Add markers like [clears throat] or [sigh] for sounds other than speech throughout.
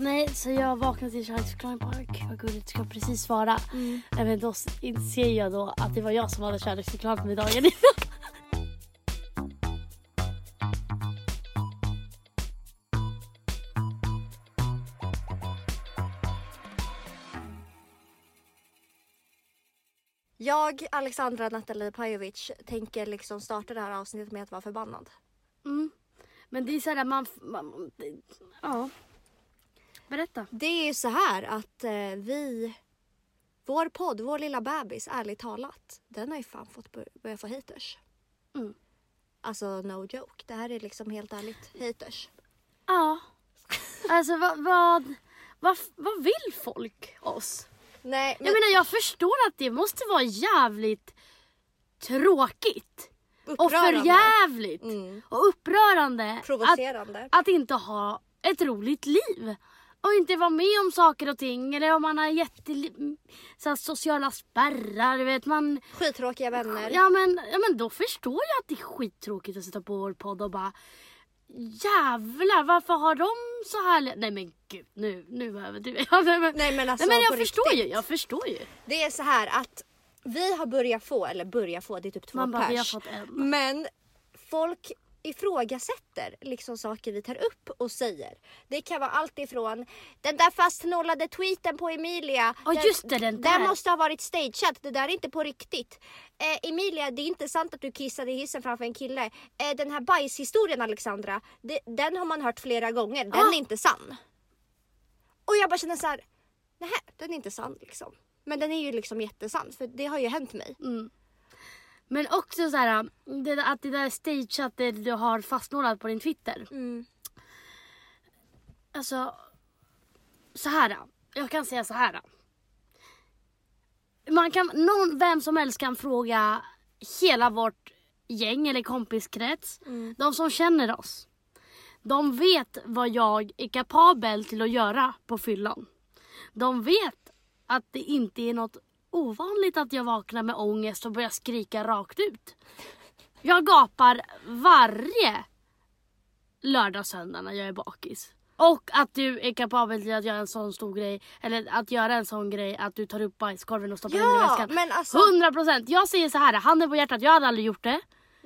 Nej, så jag vaknade till kärleksförklaring bara gud vad gulligt, ska precis svara. Mm. Nej, men då inser jag då att det var jag som hade kärleksförklarat mig dagen innan. Jag, Alexandra Nathalie Pajovic, tänker liksom starta det här avsnittet med att vara förbannad. Mm. Men det är såhär man, man ja. Berätta. Det är ju så här att eh, vi, vår podd, vår lilla bebis, ärligt talat, den har ju fan fått bör- börja få haters. Mm. Alltså no joke, det här är liksom helt ärligt haters. Ja. [laughs] Alltså vad, vad, vad, vad vill folk oss? Nej, men, Jag menar jag förstår att det måste vara jävligt tråkigt. Och förjävligt. Mm. Och upprörande. Att, Provocerande. att inte ha ett roligt liv. Och inte vara med om saker och ting. Eller om man har jätte, så sociala spärrar. Vet, man, Skittråkiga vänner. ja, men, ja men då förstår jag att det är skittråkigt att sitta på vår podd och bara Jävlar varför har de så här... Nej men gud nu, nu överdriver [laughs] jag. Nej men, Nej men alltså nej, men jag förstår riktigt. ju, jag förstår ju. Det är så här att vi har börjat få, eller börjat få, det är typ två Man bara, pers. vi har fått en. Men folk ifrågasätter liksom saker vi tar upp och säger. Det kan vara allt ifrån den där fastnollade tweeten på Emilia. Ja, den- just det, den där. måste ha varit stageat, det där är inte på riktigt. Eh, Emilia, det är inte sant att du kissade i hissen framför en kille. Eh, den här bajshistorien Alexandra, det, den har man hört flera gånger, den Ah. är inte sann. Och jag bara känner så här, nej den är inte sann liksom. Men den är ju liksom jättesann för det har ju hänt mig. Mm. Men också så här, det, att det där stageat det du har fastnålat på din Twitter. Mm. Alltså, så här. Jag kan säga så här. Man kan, någon, vem som helst kan fråga hela vårt gäng eller kompiskrets. Mm. De som känner oss. De vet vad jag är kapabel till att göra på fyllan. De vet att det inte är något ovanligt att jag vaknar med ångest och börjar skrika rakt ut. Jag gapar varje lördag söndag när jag är bakis. Och att du är kapabel till att göra en sån stor grej, eller att göra en sån grej att du tar upp bajskorven och stoppar in den i Ja, väskan. men alltså. 100 procent. Jag säger så här, handen på hjärtat, jag hade aldrig gjort det.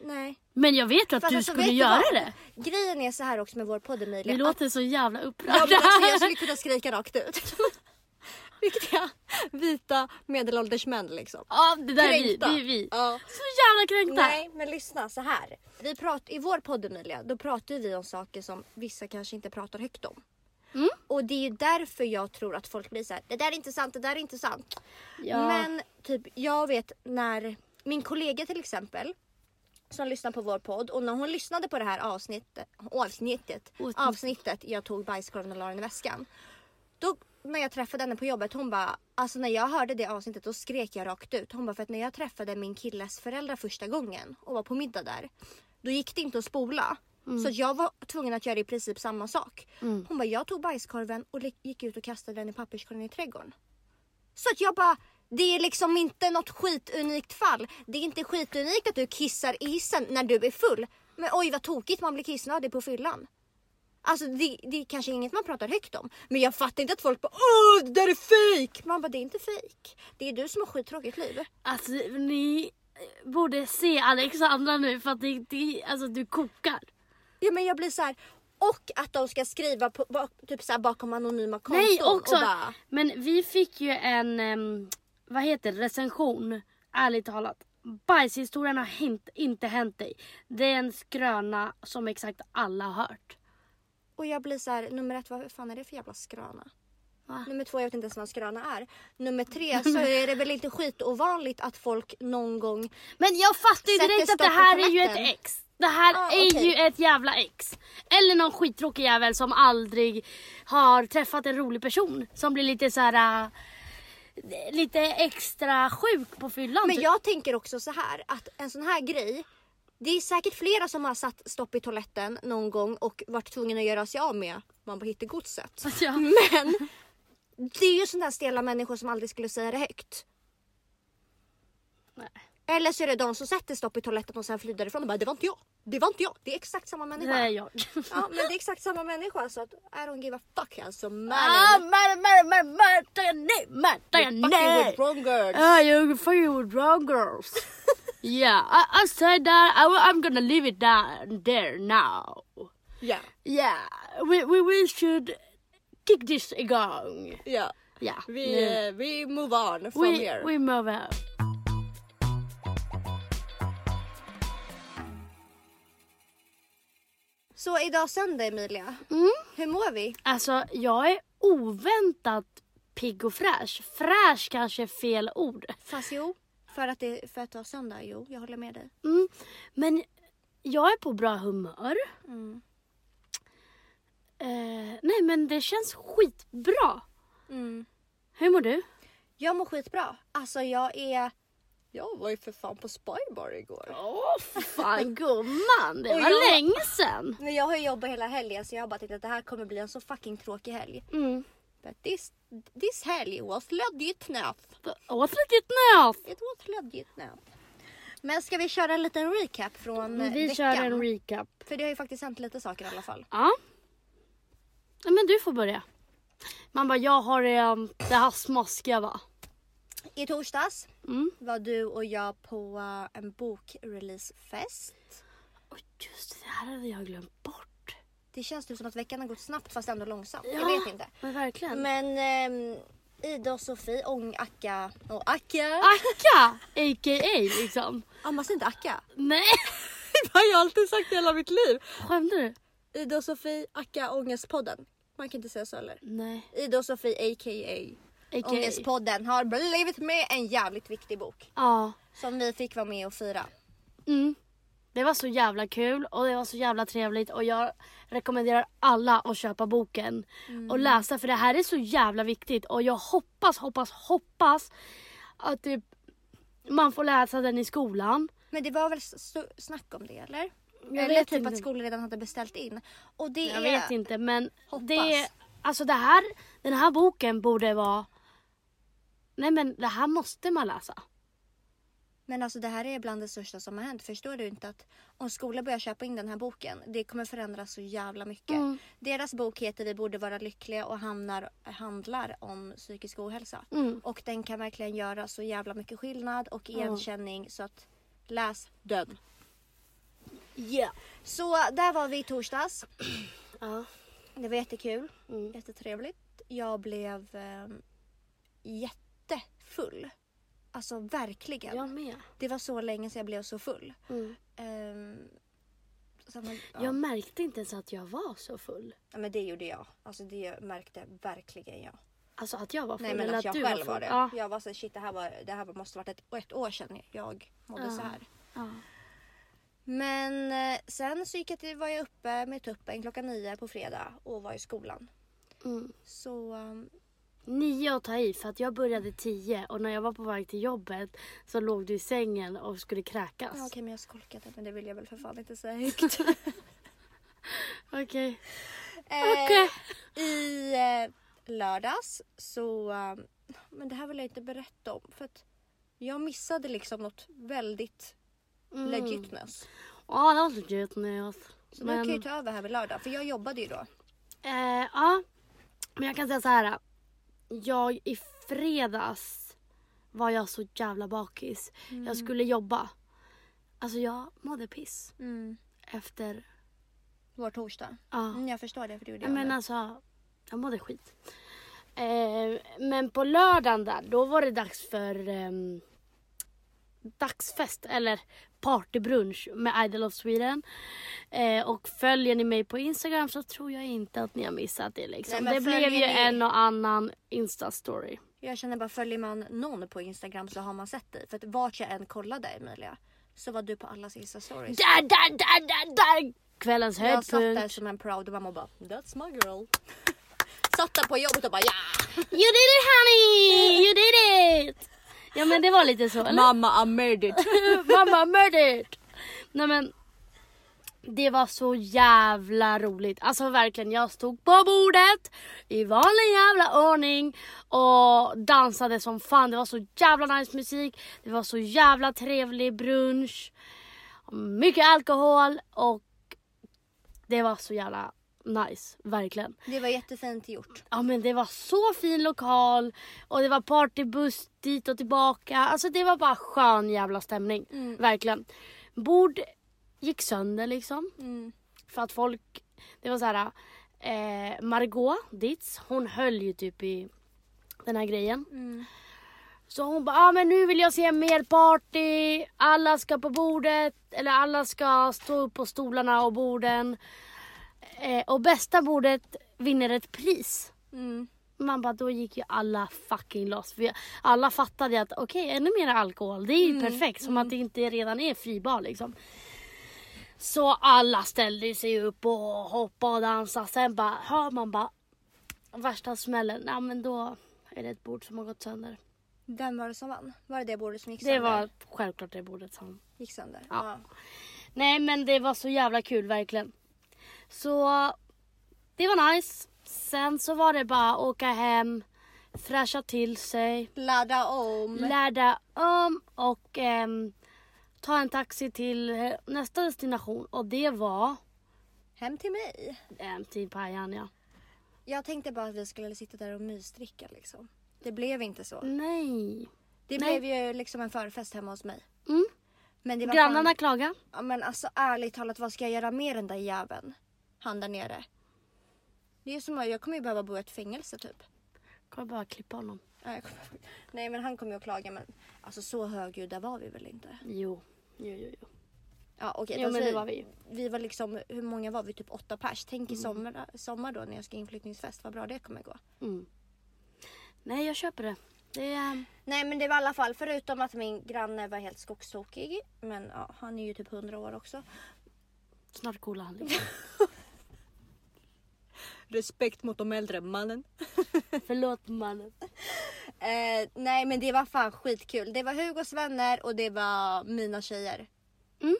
Nej. Men jag vet ju att Fast du alltså, skulle göra det. Grejen är så här också med vår podd Emilia. Vi låter så jävla Ja, upprörda. men alltså, jag skulle kunna skrika rakt ut. [laughs] Riktiga vita medelålders män liksom. Ja, det där är vi. Kränkta. Det är vi. Ja. Så jävla kränkta. Nej men lyssna så här. Vi prat, I vår podd Emilia, då pratar vi om saker som vissa kanske inte pratar högt om. Mm. Och det är ju därför jag tror att folk blir så här: det där är inte sant, det där är inte sant. Ja. Men typ jag vet när min kollega till exempel som lyssnar på vår podd och när hon lyssnade på det här avsnittet, avsnittet, Avsnitt. avsnittet jag tog bajskorven och la den i väskan. Då när jag träffade henne på jobbet hon bara, alltså när jag hörde det avsnittet då skrek jag rakt ut. Hon bara för att när jag träffade min killes föräldrar första gången och var på middag där. Då gick det inte att spola. Så att jag var tvungen att göra i princip samma sak. Mm. Hon bara, jag tog bajskorven och gick ut och kastade den i papperskorgen i trädgården. Så att jag bara, det är liksom inte något skitunikt fall. Det är inte skitunikt att du kissar i hissen när du är full. Men oj vad tokigt man blir kissnödig på fyllan. Alltså det, det är kanske inget man pratar högt om. Men jag fattar inte att folk bara åh det där är fejk. Man bara det är inte fejk. Det är du som har skittråkigt liv. Alltså ni borde se Alexandra nu för att det, det, alltså, du kokar. Ja men jag blir så här. Och att de ska skriva på, bak, typ så här bakom anonyma konton. Nej också. Bara, Men vi fick ju en, em, vad heter det, recension. Ärligt talat. Bajshistorien har hint, inte hänt dig. Det är en skröna som exakt alla har hört. Och jag blir så här, nummer ett vad fan är det för jävla skröna? Va? Nummer två, jag vet inte ens vad en skröna är. Nummer tre [laughs] så är det väl inte skitovanligt att folk någon gång Men jag fattar ju direkt att det här är ju ett ex. Det här Ah, är okej. ju ett jävla ex. Eller någon skittråkig jävel som aldrig har träffat en rolig person. Som blir lite så här. äh, lite extra sjuk på fyllan. Men typ. jag tänker också så här att en sån här grej. Det är säkert flera som har satt stopp i toaletten någon gång och varit tvungen att göra sig av med man på hittegodset. [laughs] Ja. Men det är ju sådana här stela människor som aldrig skulle säga det högt. Nej. Eller så är det de som sätter stopp i toaletten och sen flyr därifrån och bara det var inte jag. Det var inte jag. Det är exakt samma människa. är jag. Ja men det är exakt samma människa så att I don't give a fuck alltså. Ah, Mannen. murder, murder, murder, nej, murder, Fucking nej. with wrong girls. Ah, you're fucking with wrong girls. Yeah, I, I said that. I, I'm gonna leave it down there now. Ja. Yeah, we, we, we should kick this igång. Ja. Yeah. Vi, nu. eh, vi move on from we, here. we move on. Så idag söndag Emilia. Mm. Hur mår vi? Alltså, jag är oväntat pigg och fräsch. Fräsch kanske är fel ord. Fast jo. För att det för att det var söndag. Jo, jag håller med dig. Mm. Men jag är på bra humör. Mm. Eh, nej men det känns skitbra. Mm. Hur mår du? Jag mår skitbra. Alltså jag är... Jag var ju för fan på Spybar igår. Åh fan [laughs] gumman, det var jag- länge sedan. Men jag har ju jobbat hela helgen så jag har bara tänkt att det här kommer bli en så fucking tråkig helg. Mm. But this, this helg was legit enough. What's it now? It was legit enough. Men ska vi köra en liten recap från Vi veckan? kör en recap. För det har ju faktiskt hänt lite saker i alla fall. Ja. Men du får börja. Man bara, jag har det här smaskiga va? I torsdags Mm. var du och jag på eh, en bokreleasefest. Och just det här hade jag glömt bort. Det känns typ som att veckan har gått snabbt fast ändå långsamt. Ja. Jag vet inte. Men verkligen. Men ehm, Ida och Sofie, Ång, Akka och Akka. Akka, a.k.a. liksom. Ah, man säger inte Akka. Nej, [laughs] Det har jag alltid sagt i hela mitt liv. skämtar du? Ida och Sofie, Akka, Ångestpodden. Man kan inte säga så eller? Nej. Ida och Sofie a.k.a. A.k.a. Ångestpodden har blivit med en jävligt viktig bok. Ja. Som vi fick vara med och fira. Mm. Det var så jävla kul och det var så jävla trevligt och jag rekommenderar alla att köpa boken och läsa för det här är så jävla viktigt och jag hoppas, hoppas, hoppas att typ, man får läsa den i skolan. Men det var väl snack om det eller? Jag eller vet typ inte. att skolan redan hade beställt in. Och det Jag är... vet inte men Hoppas. det, alltså det här, den här boken borde vara, nej men det här måste man läsa. Men alltså det här är bland det största som har hänt. Förstår du inte att om skolan börjar köpa in den här boken, det kommer förändras så jävla mycket. Mm. Deras bok heter Vi borde vara lyckliga och hamnar, handlar om psykisk ohälsa. Mm. Och den kan verkligen göra så jävla mycket skillnad och igenkänning så att läs den. Yeah. Så där var vi i torsdags. Ja. Det var jättekul. Mm. Jättetrevligt. Jag blev eh, jättefull. Alltså verkligen. Jag med. Det var så länge sedan jag blev så full. Mm. Ehm, så man, ja. Jag märkte inte ens att jag var så full. ja, men det gjorde jag. Alltså det märkte verkligen jag. Alltså att jag var full Nej men eller att jag du själv full. var det. Ja. Jag var så shit det här, var, det här måste varit ett, ett år sedan jag mådde Ja. så här. Ja. Men eh, sen så gick jag till, var jag uppe med tuppen klockan nio på fredag och var i skolan. Mm. Så um, Nio att ta i för att jag började tio och när jag var på väg till jobbet så låg du i sängen och skulle kräkas. ja, okej men jag skolkade men det vill jag väl för fan inte säga [laughs] högt. Okej. Eh, Okej. I eh, lördags så, eh, men det här vill jag inte berätta om för att jag missade liksom något väldigt Mm. legitness. Ja, det var legit nyhet. Så nu kan jag ju ta över här vid lördag för jag jobbade ju då. Eh, ja, men jag kan säga så här. Jag i fredags var jag så jävla bakis. Jag skulle jobba. Alltså jag mådde piss Mm. efter... Vår torsdag. Ja. Mm, jag förstår det för det gjorde jag men med. alltså, jag mådde skit. Eh, men på lördagen där, då var det dags för ehm, dagsfest eller partybrunch med Idol of Sweden. Eh, och följer ni mig på Instagram så tror jag inte att ni har missat det. Liksom. Nej, det blev ju ni- en och annan Insta-story. Jag känner bara följer man någon på Instagram så har man sett dig. För att vart jag än kollade Emilia så var du på allas Insta-stories. Där, där, där, där, där! Kvällens Jag satt där höjdpunkt. som en proud mamma och bara That's my girl. [laughs] satt där på jobbet och bara ja! You did it honey! You did it! Ja men det var lite så eller? Mamma I made it. Mamma murdered! Nej men. Det var så jävla roligt. Alltså verkligen, jag stod på bordet i vanlig jävla ordning och dansade som fan. Det var så jävla nice musik. Det var så jävla trevlig brunch. Mycket alkohol och det var så jävla nice, verkligen. Det var jättefint gjort. Ja men det var så fin lokal och det var partybuss dit och tillbaka. Alltså det var bara skön jävla stämning. Mm. Verkligen. Bord gick sönder liksom. Mm. För att folk, det var så här. Eh, Margot Ditz, hon höll ju typ i den här grejen. Mm. Så hon bara, ah, men nu vill jag se mer party. Alla ska på bordet, eller alla ska stå upp på stolarna och borden. Eh, och bästa bordet vinner ett pris. Mm. Man bara, då gick ju alla fucking loss. För alla fattade att okej, ännu mer alkohol. Det är ju perfekt. Som att det inte redan är fribar liksom. Så alla ställde sig upp och hoppade och dansade. Sen bara hör man bara värsta smällen. Ja men då är det ett bord som har gått sönder. Vem var det som vann? Var det det bordet som gick Det sönder? var självklart det bordet som... Gick sönder? Ja. Nej men det var så jävla kul verkligen. Så det var nice. Sen så var det bara åka hem, fräscha till sig, Ladda om. ladda om och ehm, ta en taxi till eh, nästa destination. Och det var Hem till mig. ähm, till Pajan ja. Jag tänkte bara att vi skulle sitta där och mysdricka liksom. Det blev inte så. Nej. Det Nej. blev ju liksom en förfest hemma hos mig. Mm. Men det var Grannarna Fan, klagade. ja, men alltså ärligt talat, vad ska jag göra med den där jäveln? Han där nere. Det är som att jag kommer ju behöva bo i ett fängelse typ. Kommer bara klippa honom. Nej, kommer- Nej men han kommer ju att klaga men alltså så högljudda var vi väl inte? Jo. Jo, jo, jo. Ja okej. Jo fast men det var vi vi var liksom, hur många var vi? Typ åtta pers. Tänk Mm. i sommar, sommar då när jag ska inflyttningsfest, vad bra det kommer gå. Mm. Nej jag köper det. Det är... Nej men det var i alla fall förutom att min granne var helt skogstokig. Men ja, han är ju typ 100 år också. Snart coolar han liksom. [laughs] Respekt mot de äldre mannen. [laughs] Förlåt mannen. [laughs] Eh, nej men det var fan skitkul. Det var Hugos vänner och det var mina tjejer. Mm.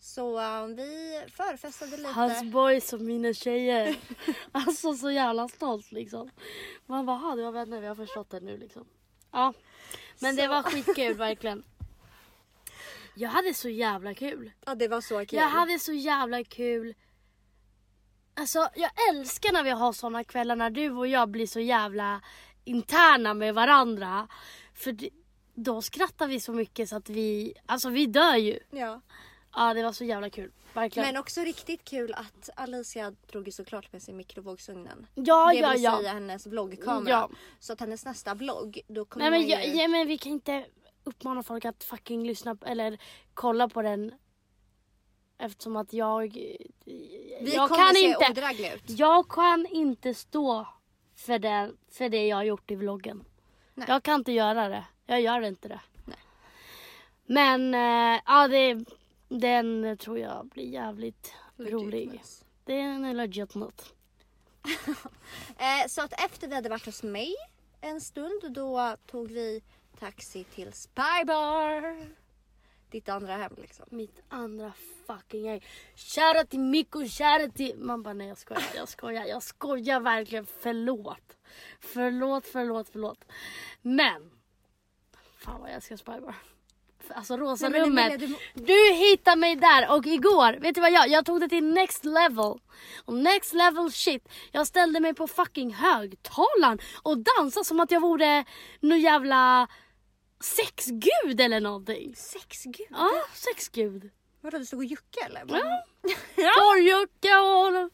Så eh, vi förfestade lite. Hans boys och mina tjejer. [laughs] Alltså så jävla stolt liksom. Man bara, "Ha, det var vänner, vi har förstått det nu liksom. Ja. Men det Så- var skitkul verkligen. Jag hade så jävla kul. Ja det var så kul. Jag hade så jävla kul. Alltså jag älskar när vi har såna kvällar när du och jag blir så jävla interna med varandra. För det, då skrattar vi så mycket så att vi, alltså vi dör ju. Ja. Ja det var så jävla kul. Verkligen. Men också riktigt kul att Alicia drog ju såklart med sig mikrovågsugnen. ja det ja vill ja. säga hennes vloggkamera. Ja. Så att hennes nästa vlogg, då kommer Nej men, man ju... ja, men vi kan inte uppmana folk att fucking lyssna eller kolla på den. Eftersom att jag... Vi jag kommer kan se inte. odrägliga ut. Jag kan inte stå för det, för det jag har gjort i vloggen. Nej. Jag kan inte göra det. Jag gör inte det. Nej. Men eh, ja, det, den tror jag blir jävligt Legit rolig. Det är en legit något. [laughs] Eh, så att efter vi hade varit hos mig en stund då tog vi taxi till Spybar. Ditt andra hem liksom. Mitt andra fucking gäng. Shoutout till Mikko, shoutout till... Man bara nej jag skojar, jag skojar, jag skojar verkligen. Förlåt. Förlåt, förlåt, förlåt. Men. Fan vad jag älskar Spybar. Alltså rosa Nej, rummet. Emilia, Du hittade mig där och igår, vet du vad jag Jag tog det till next level. Och next level shit. Jag ställde mig på fucking högtalaren och dansade som att jag vore någon jävla sexgud eller någonting. Sexgud? Ja, sexgud. Vadå du stod och juckade eller? [laughs] Ja. Torrjucka och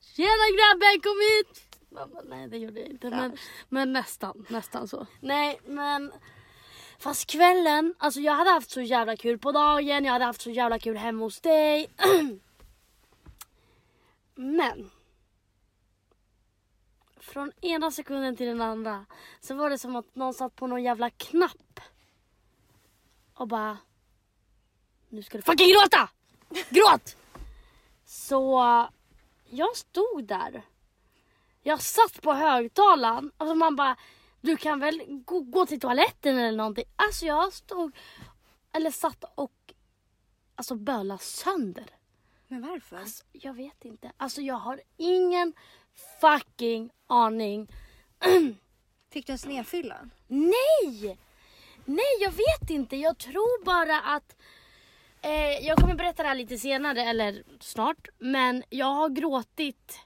Tjena grabben kom hit! Mamma, nej det gjorde jag inte men, men nästan, nästan så. Nej men Fast kvällen, alltså jag hade haft så jävla kul på dagen, jag hade haft så jävla kul hemma hos dig. [clears throat] men från ena sekunden till den andra så var det som att någon satt på någon jävla knapp. Och bara nu ska du fucking gråta! Gråt! Så jag stod där. Jag satt på högtalaren. Alltså man bara, du kan väl gå, gå till toaletten eller någonting. Alltså jag stod, eller satt och alltså böla sönder. Men varför? Alltså, jag vet inte. Alltså jag har ingen fucking aning. [clears throat] Fick du en snedfylla? Nej! Nej, jag vet inte. Jag tror bara att... Eh, jag kommer berätta det här lite senare, eller snart. Men jag har gråtit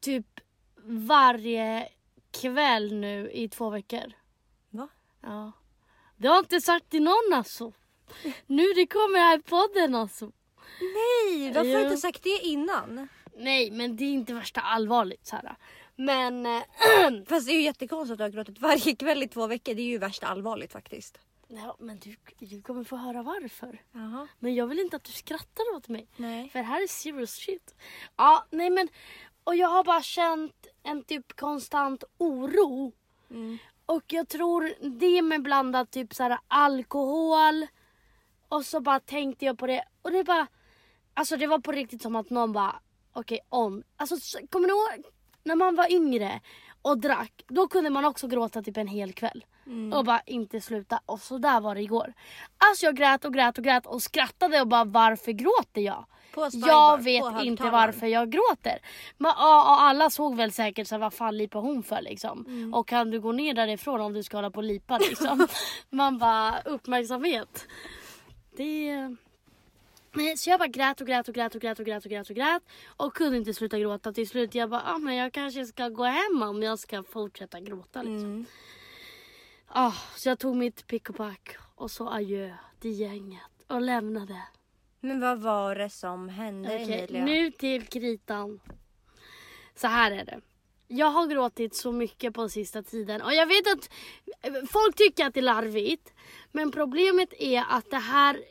typ varje kväll nu i två veckor. Va? Ja. Det har jag inte sagt till någon alltså. Nu det kommer här i podden alltså. Nej, varför har du inte sagt det innan? Nej, men det är inte värsta allvarligt så här. Men eh, [clears throat] Fast det är ju jättekonstigt att du har gråtit varje kväll i två veckor. Det är ju värsta allvarligt faktiskt. Ja, men du, du kommer få höra varför. Jaha. Men jag vill inte att du skrattar åt mig. Nej. För det här är serious shit. Ja, nej men. Och jag har bara känt en typ konstant oro. Mm. Och jag tror det med blandat typ så här alkohol. Och så bara tänkte jag på det. Och det bara. Alltså det var på riktigt som att någon bara. Okej on. Alltså så- kommer ni ihåg när man var yngre och drack. Då kunde man också gråta typ en hel kväll. Och bara inte sluta. Och så där var det igår. Alltså jag grät och grät och grät och skrattade och bara varför gråter jag? Jag vet inte varför jag gråter. Men, ja, alla såg väl säkert så här, vad fan lipar hon för liksom. Mm. Och kan du gå ner därifrån om du ska hålla på och lipa liksom. [laughs] Man bara uppmärksamhet. Det... Nej, så jag bara grät och grät och grät och grät och grät och grät och grät. Och kunde inte sluta gråta till slut. Jag bara, ah, men jag kanske ska gå hem om jag ska fortsätta gråta liksom. Mm. Ah, så jag tog mitt pick och pack och så adjö till gänget och lämnade. Men vad var det som hände Okej, Emilia? nu till kritan. Så här är det. Jag har gråtit så mycket på sista tiden och jag vet att eh, folk tycker att det är larvigt. Men problemet är att det här,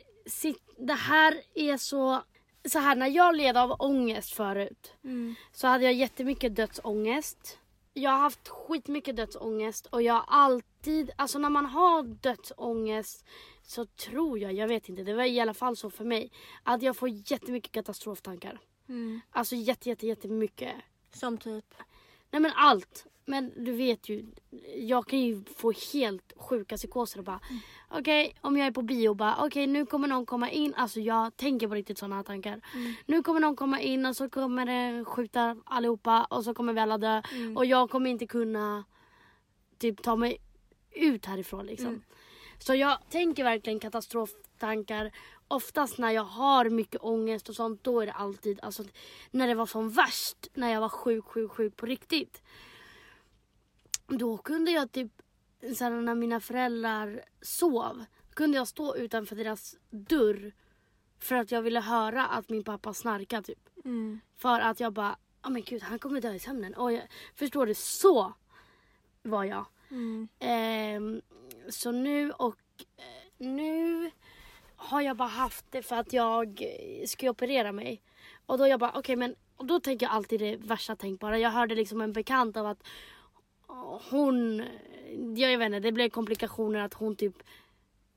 det här är så... Så här, när jag led av ångest förut Mm. så hade jag jättemycket dödsångest. Jag har haft skitmycket dödsångest och jag har alltid, alltså när man har dödsångest så tror jag, jag vet inte, det var i alla fall så för mig, att jag får jättemycket katastroftankar. Mm. Alltså jätte, jätte, jättemycket. Som typ? Nej men allt. Men du vet ju, jag kan ju få helt sjuka psykoser och bara okej om jag är på bio och bara okej nu kommer någon komma in, alltså jag tänker på riktigt sådana tankar. Nu kommer någon komma in och så kommer det skjuta allihopa och så kommer vi alla dö och jag kommer inte kunna typ ta mig ut härifrån liksom. Så jag tänker verkligen katastroftankar. Oftast när jag har mycket ångest och sånt, då är det alltid, alltså när det var som värst, när jag var sjuk, sjuk, sjuk på riktigt. Då kunde jag typ, så när mina föräldrar sov, kunde jag stå utanför deras dörr för att jag ville höra att min pappa snarkade typ. Mm. För att jag bara, ja men gud han kommer dö i sömnen. Och jag, förstår du? Så var jag. Mm. Ehm, så nu och eh, nu har jag bara haft det för att jag eh, ska operera mig. Och då jag bara okej men och då tänker jag alltid det värsta tänkbara. Jag hörde liksom en bekant av att eh, hon, jag vet inte, det blev komplikationer att hon typ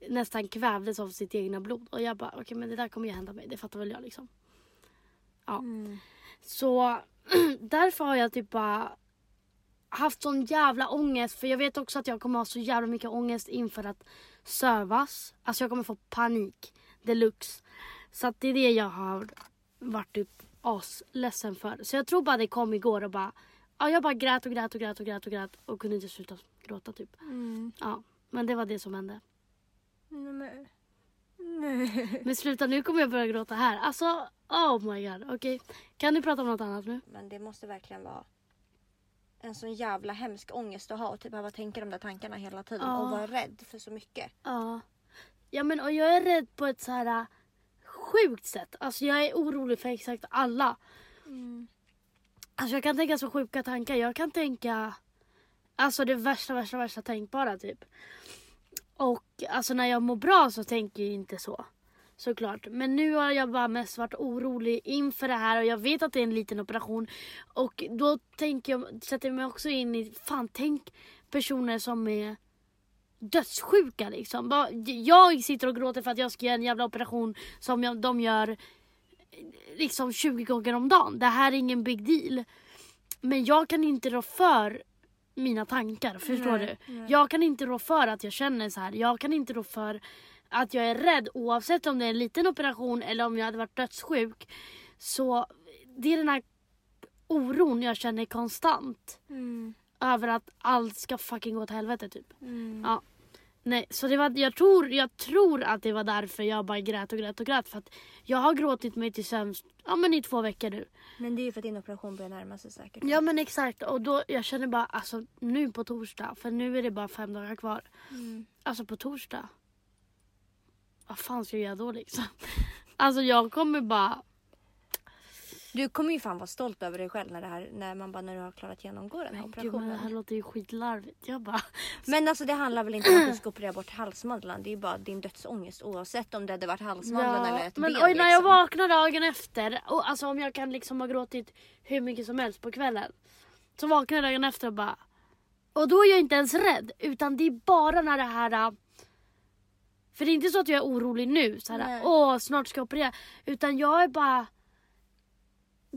nästan kvävdes av sitt egna blod. Och jag bara okej men det där kommer ju hända mig, det fattar väl jag liksom. Ja. Mm. Så [clears throat] därför har jag typ bara haft sån jävla ångest. För jag vet också att jag kommer ha så jävla mycket ångest inför att sövas. Alltså jag kommer få panik deluxe. Så att det är det jag har varit typ asledsen för. Så jag tror bara det kom igår och bara... Ja, jag bara grät och grät och grät och grät och grät och kunde inte sluta gråta typ. Mm. Ja, men det var det som hände. Nej, men... Nej. Men sluta, nu kommer jag börja gråta här. Alltså, oh my god. Okej, kan du prata om något annat nu? Men det måste verkligen vara en sån jävla hemsk ångest att ha och typ behöva tänka de där tankarna hela tiden Ja. och vara rädd för så mycket. Ja. Ja men och jag är rädd på ett så här äh, sjukt sätt. Alltså jag är orolig för exakt alla. Alltså jag kan tänka så sjuka tankar. Jag kan tänka alltså det värsta, värsta, värsta tänkbara typ. Och alltså när jag mår bra så tänker jag inte så. Såklart. Men nu har jag bara mest varit orolig inför det här och jag vet att det är en liten operation. Och då tänker jag, sätter jag mig också in i, fan tänk personer som är dödssjuka liksom. Jag sitter och gråter för att jag ska göra en jävla operation som jag, de gör liksom 20 gånger om dagen. Det här är ingen big deal. Men jag kan inte rå för mina tankar, förstår Nej, du? nej. Jag kan inte rå för att jag känner så här. Jag kan inte rå för att jag är rädd oavsett om det är en liten operation eller om jag hade varit dödssjuk. Så det är den här oron jag känner konstant. Mm. Över att allt ska fucking gå åt helvete typ. Mm. Ja. Nej, så det var, jag, tror, jag tror att det var därför jag bara grät och grät och grät. För att jag har gråtit mig till sömns ja, men i två veckor nu. Men det är ju för att din operation börjar närma sig säkert. Ja men exakt och då jag känner bara alltså nu på torsdag för nu är det bara fem dagar kvar. Mm. Alltså på torsdag. Vad fan ska jag göra då liksom? [laughs] Alltså jag kommer bara Du kommer ju fan vara stolt över dig själv när, det här, när man bara när du har klarat genomgå den här Men gud men operationen. det här låter ju skitlarvigt. Jag bara Men alltså det handlar väl inte om att du ska operera bort halsmandlarna. Det är ju bara din dödsångest oavsett om det hade varit halsmandlarna eller ett men ben. oj, när jag liksom. vaknar dagen efter, och alltså om jag kan liksom ha gråtit hur mycket som helst på kvällen. Så vaknar jag dagen efter och bara... Och då är jag inte ens rädd, utan det är bara när det här... För det är inte så att jag är orolig nu, så Nej. här, åh snart ska jag operera. Utan jag är bara...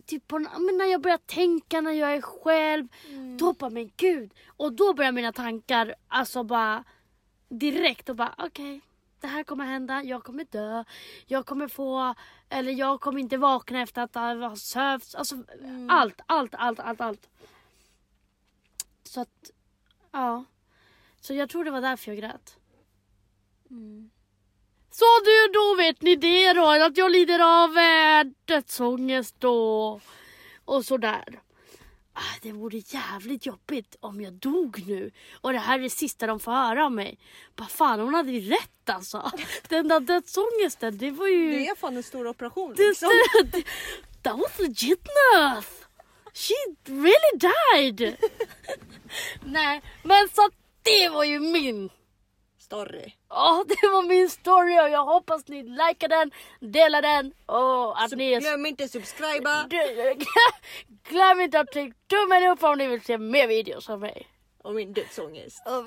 Typ på, men när jag börjar tänka när jag är själv, Mm. då bara men gud. Och då börjar mina tankar alltså bara direkt och bara okej. det här kommer hända, jag kommer dö, jag kommer få, eller jag kommer inte vakna efter att ha sövts. Alltså Mm. allt, allt, allt, allt, allt. Så att, ja. Så jag tror det var därför jag grät. Mm. Så du, då vet ni det då, att jag lider av eh, dödsångest då. Och sådär. Ah, det vore jävligt jobbigt om jag dog nu. Och det här är det sista de får höra av mig. Vad fan, hon hade ju rätt alltså. [laughs] Den där dödsångesten, det var ju... Det är fan en stor operation Det, liksom. [laughs] det, that was legit enough. She really died. [laughs] Nej, men så det var ju min Story. Ja, det var min story och jag hoppas ni likar den, delar den och att ni... Glöm inte subscriba Glöm inte att [laughs] trycka tummen upp om ni vill se mer videos av mig. och min dödsångest. Och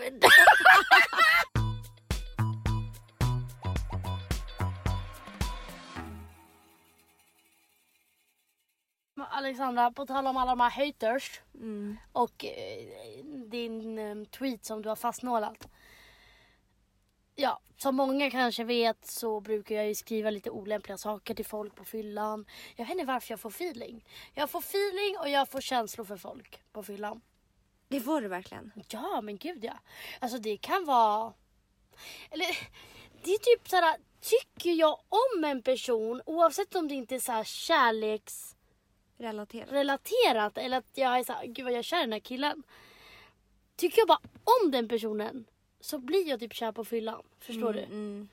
Men [laughs] Alexandra, på tal om alla de här haters Mm. och eh, din eh, tweet som du har fastnålat. Ja, som många kanske vet så brukar jag ju skriva lite olämpliga saker till folk på fyllan. Jag vet inte varför jag får feeling. Jag får feeling och jag får känslor för folk på fyllan. Det får du verkligen. Ja, men gud ja. Alltså det kan vara... Eller det är typ såhär, tycker jag om en person oavsett om det inte är så här kärleksrelaterat Relatera. eller att jag är såhär, gud vad jag är kär i den här killen. Tycker jag bara om den personen så blir jag typ kär på fyllan. Förstår du? Mm.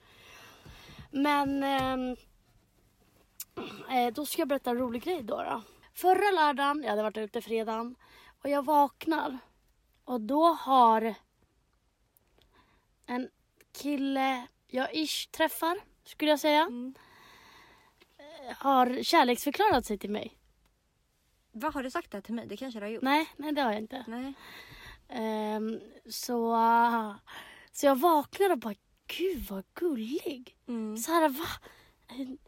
Men ehm, eh, då ska jag berätta en rolig grej då. då. Förra lördagen, jag hade varit ute fredagen och jag vaknar och då har en kille jag ish träffar, skulle jag säga, Mm. eh, har kärleksförklarat sig till mig. Vad har du sagt det här till mig? Det kanske du har gjort? Nej, nej det har jag inte. Nej. Ehm, så, så jag vaknar och bara, gud vad gullig. Mm. så här, va? En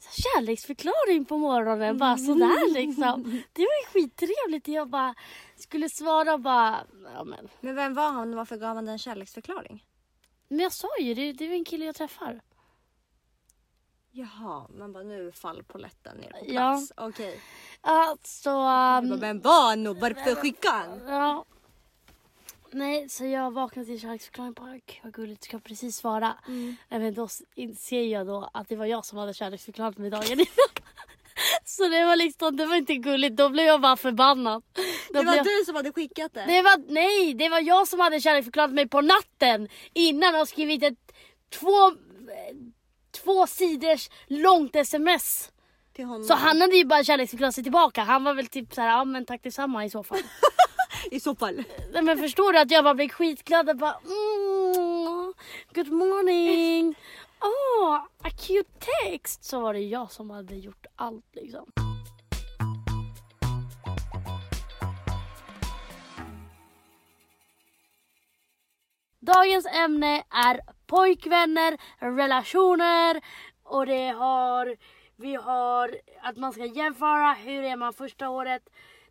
kärleksförklaring på morgonen, bara sådär liksom. Det var ju skittrevligt. Jag bara skulle svara och bara, ja men. Men vem var han och varför gav han dig en kärleksförklaring? Men jag sa ju, det, det är en kille jag träffar. Jaha, man bara nu fall på lätten ner på Ja. plats. Okej. Ja, så... Jag Um, bara, Vem var han och varför skickade han? ja. Nej, så jag vaknade till kärleksförklaring bara, gud vad gulligt, ska jag precis svara. Mm. Nej, men då inser jag då att det var jag som hade kärleksförklarat mig dagen innan. [laughs] Så det var liksom, det var inte gulligt, då blev jag bara förbannad. Då Det var jag... du som hade skickat det? Det var, nej, det var jag som hade kärleksförklarat mig på natten innan och skrivit ett två, eh, två sidors långt sms. Till honom? Så han hade ju bara kärleksförklarat sig tillbaka. Han var väl typ såhär, ja men tack detsamma i så fall. [laughs] I så fall. Nej, men förstår du att jag bara blev skitglad och bara mm, Good morning! Åh, [laughs] oh, a cute text! Så var det jag som hade gjort allt liksom. Dagens ämne är pojkvänner, relationer och det har vi har att man ska jämföra hur är man första året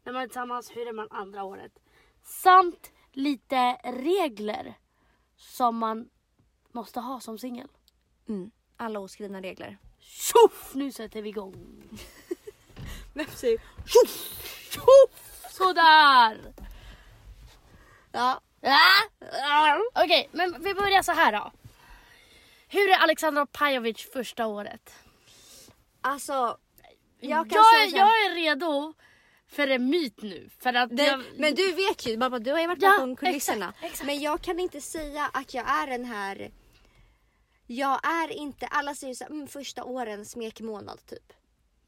när man är tillsammans, hur är man andra året. Samt lite regler som man måste ha som singel. Mm. Alla oskrivna regler. Tjoff! Nu sätter vi igång. [laughs] Vem säger Tjoff! Sådär! Ja. Okej, men vi börjar så här då. Hur är Alexandra Pajovic första året? Alltså. Jag kan jag, säga är- så här. jag är redo för en myt nu. För att Det, jag, Men du vet ju, mamma, du har ju varit Ja, bakom kulisserna. exakt, exakt. Men jag kan inte säga att jag är den här... Jag är inte, alla säger såhär, mm, första åren smekmånad typ.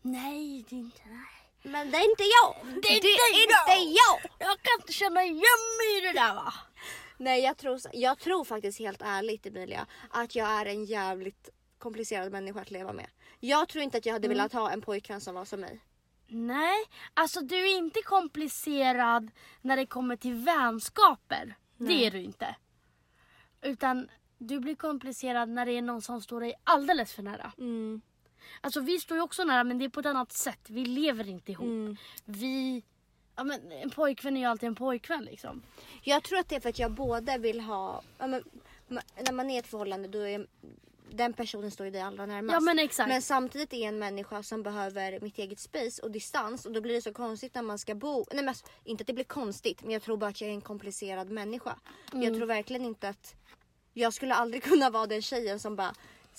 Nej, det är inte nej. Men det är inte jag! Det är inte inte jag! Jag kan inte känna igen mig i det där va? Nej jag tror, jag tror faktiskt helt ärligt Emilia att jag är en jävligt komplicerad människa att leva med. Jag tror inte att jag hade Mm. velat ha en pojkvän som var som mig. Nej, alltså du är inte komplicerad när det kommer till vänskaper. Det är du inte. Utan du blir komplicerad när det är någon som står dig alldeles för nära. Mm. Alltså vi står ju också nära men det är på ett annat sätt. Vi lever inte ihop. Mm. Vi... Ja, men en pojkvän är ju alltid en pojkvän liksom. Jag tror att det är för att jag både vill ha, ja, men, när man är i ett förhållande då är den personen står ju dig allra närmast. Ja men exakt. Men samtidigt är en människa som behöver mitt eget space och distans och då blir det så konstigt när man ska bo. Nej men alltså, inte att det blir konstigt men jag tror bara att jag är en komplicerad människa. Mm. Jag tror verkligen inte att jag skulle aldrig [laughs] kunna vara den tjejen som bara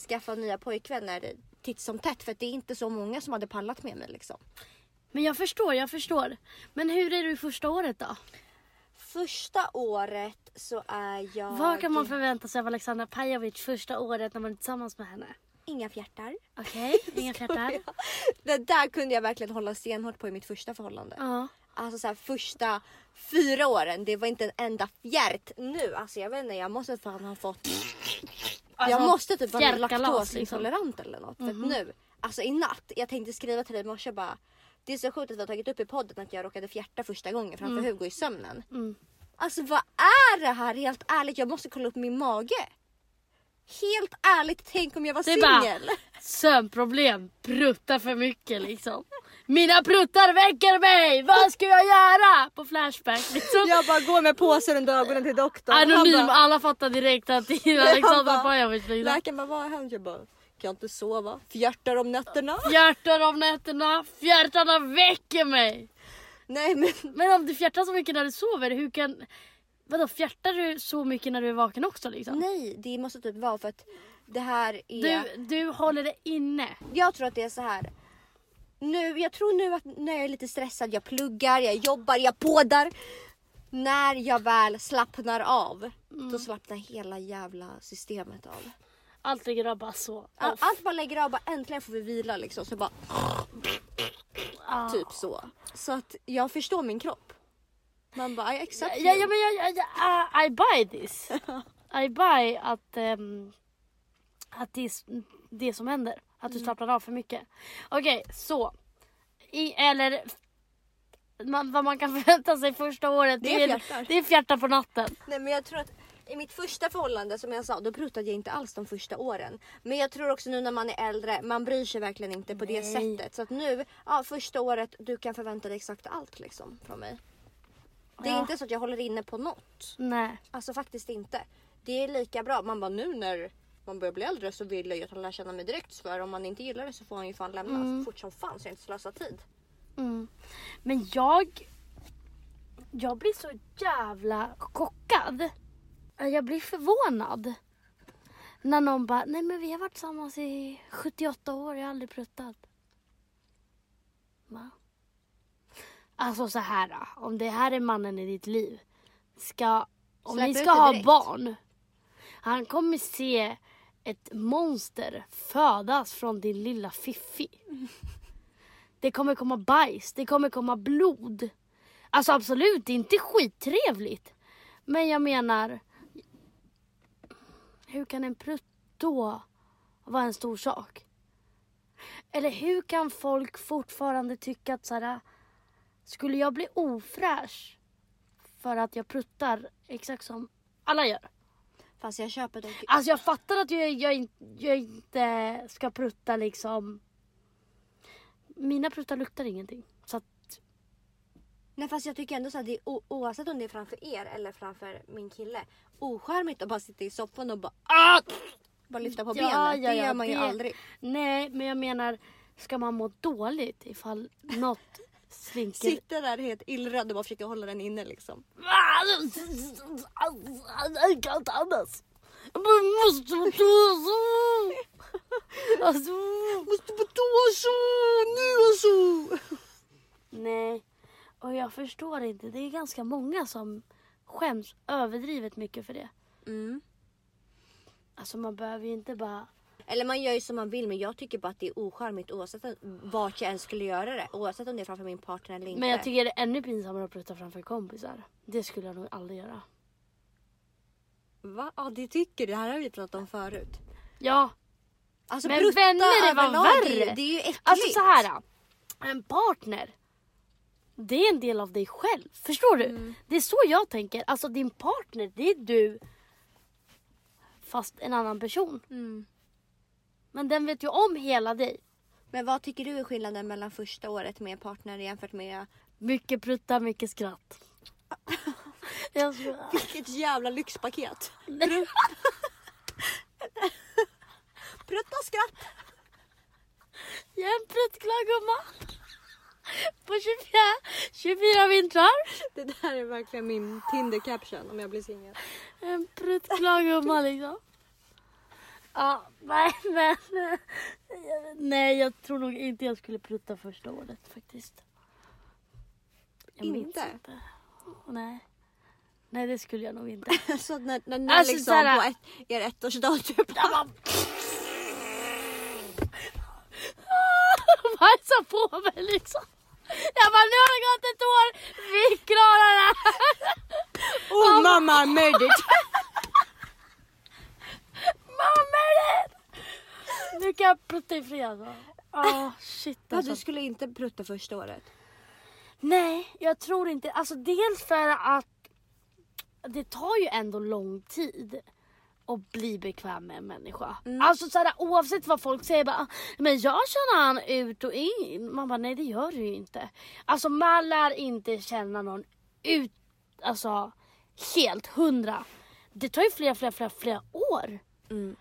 skaffar nya pojkvänner titt som tätt för att det är inte så många som hade pallat med mig liksom. Men jag förstår, jag förstår. Men hur är du första året då? Första året så är jag... Vad kan man förvänta sig av Alexandra Pajovic första året när man är tillsammans med henne? Inga fjärtar. Okej, [laughs] inga fjärtar. Det där kunde jag verkligen hålla stenhårt på i mitt första förhållande. Ja. Alltså så här, första fyra åren, det var inte en enda fjärt. Nu, alltså jag vet inte, jag måste fan ha fått... Alltså, jag måste typ vara laktosintolerant eller något. För att nu, alltså i natt, jag tänkte skriva till dig i morse bara. Det är så sjukt att vi har tagit upp i podden att jag råkade fjärta första gången framför Hugo i sömnen. Mm. Alltså vad är det här? Helt ärligt, jag måste kolla upp min mage. Helt ärligt, tänk om jag var singel. Sömnproblem, prutta för mycket liksom. Mina pruttar väcker mig! Vad ska jag göra? På Flashback liksom. Jag bara går med påsen under ögonen till doktorn. Anonym, bara- alla fattar direkt att det är [laughs] Alexandra Pajovic liksom. Läkaren bara, vad har hänt? Jag bara, kan inte sova? Fjärtar om nätterna? Fjärtar av nätterna, fjärtarna väcker mig! Nej men Men om du fjärtar så mycket när du sover, hur kan... Vadå fjärtar du så mycket när du är vaken också liksom? nej, det måste typ vara för att det här är... Du, du håller det inne. Jag tror att det är så här. Nu, jag tror nu att när jag är lite stressad, jag pluggar, jag jobbar, jag poddar. När jag väl slappnar av, då slappnar hela jävla systemet av. Allt ligger bara så. Off. allt bara lägger av, bara äntligen får vi vila liksom. Så bara Ah. typ så. Så att jag förstår min kropp. Man bara, I accept Ja, ja, men jag, jag, jag, I buy this. [laughs] I buy att, ehm, att det är det som händer. Att Mm. du slappnar av för mycket. Okej, så. I, eller man, vad man kan [laughs] förvänta sig första året. Det är fjärtar. det är fjärtar på natten. Nej men jag tror att i mitt första förhållande som jag sa, då pruttade jag inte alls de första åren. Men jag tror också nu när man är äldre, man bryr sig verkligen inte på det Nej. sättet. Så att nu, ja första året, du kan förvänta dig exakt allt liksom från mig. Det är Ja. inte så att jag håller inne på något. Nej. Alltså faktiskt inte. Det är lika bra. Man bara nu när man börjar bli äldre så vill jag ju att han lär känna mig direkt. För om man inte gillar det så får han ju fan lämna fort som fan så jag inte slösar tid. Mm. Men jag... Jag blir så jävla chockad. Jag blir förvånad. När någon bara, nej men vi har varit tillsammans i 78 år, jag har aldrig pruttat. Va? Alltså så här, då, om det här är mannen i ditt liv. Ska, om Släpp ni ska ha direkt. barn. Han kommer se ett monster födas från din lilla fiffi. [laughs] Det kommer komma bajs, det kommer komma blod. Alltså absolut, det är inte skittrevligt. Men jag menar, hur kan en prutt då vara en stor sak? Eller hur kan folk fortfarande tycka att så här, skulle jag bli ofräsch för att jag pruttar exakt som alla gör? Fast jag köper dock... Alltså jag fattar att jag, jag, jag inte ska prutta liksom. Mina pruttar luktar ingenting. Nej fast jag tycker ändå så att det är oavsett om det är framför er eller framför min kille. Ocharmigt att bara sitta i soffan och bara ah! Bara lyfta på Ja, benet. ja, det gör man ju det- aldrig. Nej, men jag menar, ska man må dåligt ifall något slinker... Sitter där helt illröd och bara försöker hålla den inne liksom. Jag kan inte andas. Jag måste på toa. Alltså. Måste på toa så, nu alltså! Nej, och jag förstår inte. Det är ganska många som skäms överdrivet mycket för det. Mm. Alltså man behöver ju inte bara... Eller man gör ju som man vill men jag tycker bara att det är ocharmigt oavsett vart jag än skulle göra det. Oavsett om det är framför min partner eller inte. Men jag tycker det är ännu pinsammare att prutta framför kompisar. Det skulle jag nog aldrig göra. Va? Ja det tycker du. Det här har vi pratat om förut. Ja, Alltså Men vänner Det, värre. är- det är ju äckligt. alltså så här. En partner. Det är en del av dig själv. Förstår du? Mm. Det är så jag tänker. Alltså din partner, det är du. Fast en annan person. Mm. Men den vet ju om hela dig. Men vad tycker du är skillnaden mellan första året med partner jämfört med Mycket prutta, mycket skratt. [laughs] jag skojar. vilket jävla lyxpaket? [laughs] [laughs] Prutta skratt. Jag är en pruttglad gumma. På 24, 24 vintrar. Det där är verkligen min Tinder caption om jag blir singel. En pruttglad gumma liksom. Ja, nej men. Nej, jag tror nog inte jag skulle prutta första året faktiskt. Jag Inte? inte. Nej. Nej, det skulle jag nog inte. [laughs] Så när, när ni Alltså, liksom såhär- på ett, er ettårsdag typ bara... Bajsa på mig liksom. Jag bara, nu har det gått ett år. Vi klarar det här. Oh mamma I made it! Mamma det? Nu kan jag prutta i fred. Ah, shit Ja, alltså. du skulle inte prutta första året? Nej, jag tror inte. Alltså dels för att det tar ju ändå lång tid att bli bekväm med en människa. Mm. Alltså såhär, oavsett vad folk säger bara, men jag känner han ut och in. Man bara, nej det gör du ju inte. Alltså man lär inte känna någon ut, alltså helt hundra. Det tar ju flera, flera, flera, flera år. Mm.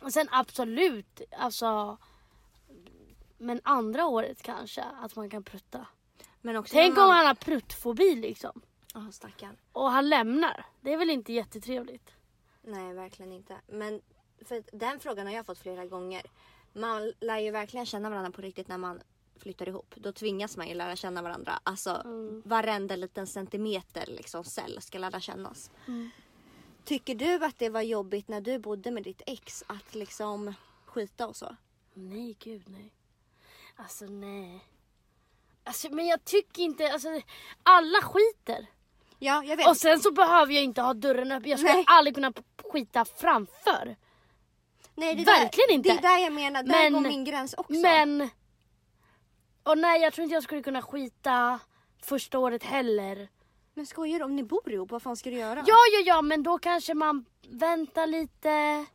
Och sen absolut, alltså men andra året kanske att man kan prutta. Men också Tänk när om man... han har pruttfobi liksom. Ja, stackarn. Och han lämnar. Det är väl inte jättetrevligt? Nej, verkligen inte. Men för den frågan har jag fått flera gånger. Man lär ju verkligen känna varandra på riktigt när man flyttar ihop. Då tvingas man ju lära känna varandra. Alltså Mm. varenda liten centimeter liksom cell ska lära kännas. Mm. Tycker du att det var jobbigt när du bodde med ditt ex att liksom skita och så? Nej, gud nej. Alltså nej. Alltså, men jag tycker inte, alltså alla skiter. Ja, jag vet. Och sen så behöver jag inte ha dörren öppen. Jag skulle Nej. aldrig kunna skita framför. Nej, det verkligen där, inte. Det är där jag menar, där Men- går min gräns också. Men... Och nej, jag tror inte jag skulle kunna skita första året heller. Men skojar du? Om ni bor ihop, vad fan ska du göra? Ja, ja, ja, men då kanske man väntar lite,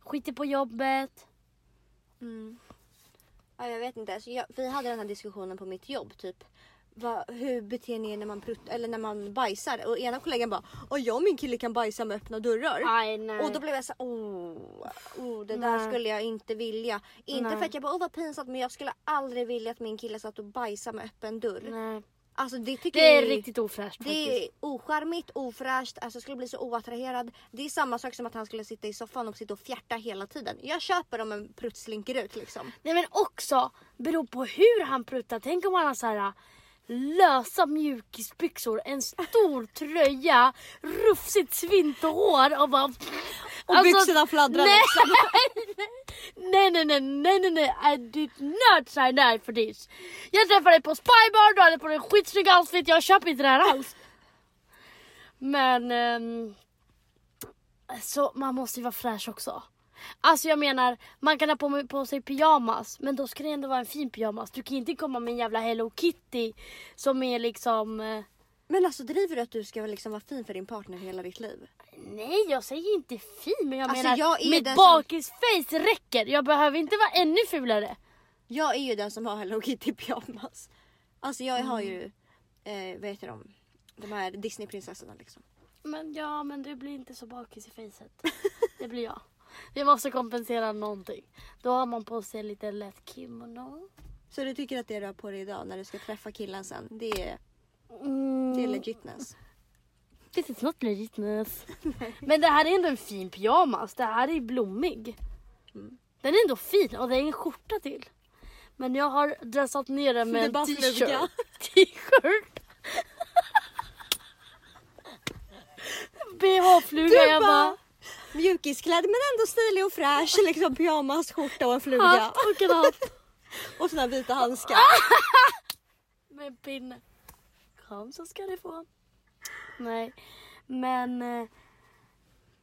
skiter på jobbet. Mm. Ja, jag vet inte. Alltså, jag, vi hade den här diskussionen på mitt jobb. Typ, vad, hur beter ni er när man, prutt, eller när man bajsar? Och ena kollegan bara "Åh, jag och min kille kan bajsa med öppna dörrar. Nej, nej. Och då blev jag så oh, oh det där Nej. skulle jag inte vilja. Inte Nej. för att jag bara, åh vad pinsamt men jag skulle aldrig vilja att min kille satt och bajsade med öppen dörr. nej. Alltså det tycker Det är jag riktigt ofräscht faktiskt. det är ocharmigt, ofräscht, alltså jag skulle bli så oattraherad. Det är samma sak som att han skulle sitta i soffan och sitta och fjärta hela tiden. Jag köper om en prutt slinker ut liksom. Nej men också beror på hur han pruttar. Tänk om han har så här lösa mjukisbyxor, en stor tröja, rufsigt svinterhår och bara... Och byxorna fladdrar nej, liksom. [laughs] nej, nej, nej, nej, nej, nej, I did not sign up for this. Jag träffade dig på Spybar, du hade på dig en skitsnygg outfit, jag köper inte det här alls. Men... ehm, så man måste ju vara fräsch också. Alltså jag menar, man kan ha på, på sig pyjamas men då ska det ändå vara en fin pyjamas. Du kan inte komma med en jävla Hello Kitty som är liksom... eh, Men alltså driver du att du ska liksom vara fin för din partner hela ditt liv? Nej jag säger inte fin men jag Alltså, menar jag är mitt den som- bakisface räcker. Jag behöver inte vara ännu fulare. Jag är ju den som har Hello Kitty pyjamas. Alltså jag har ju, eh, vad heter de? De här Disneyprinsessorna liksom. Men ja men du blir inte så bakis i facet. [laughs] Det blir jag. Vi måste kompensera någonting. Då har man på sig lite lätt kimono. Så du tycker att det du har på dig idag när du ska träffa killen sen, det är, Mm. det är legitness? This is not legitness. Men det här är ändå en fin pyjamas. Det här är blommig. Mm. Den är ändå fin och det är en skjorta till. Men jag har dressat ner den med en t-shirt. [laughs] T-shirt. [laughs] BH-fluga. Jag bara Mjukisklädd men ändå stilig och fräsch. Liksom pyjamas, skjorta och en fluga. hatt och en hatt Och såna här vita handskar. [laughs] med en pinne. Kom så ska ni få. Nej, men...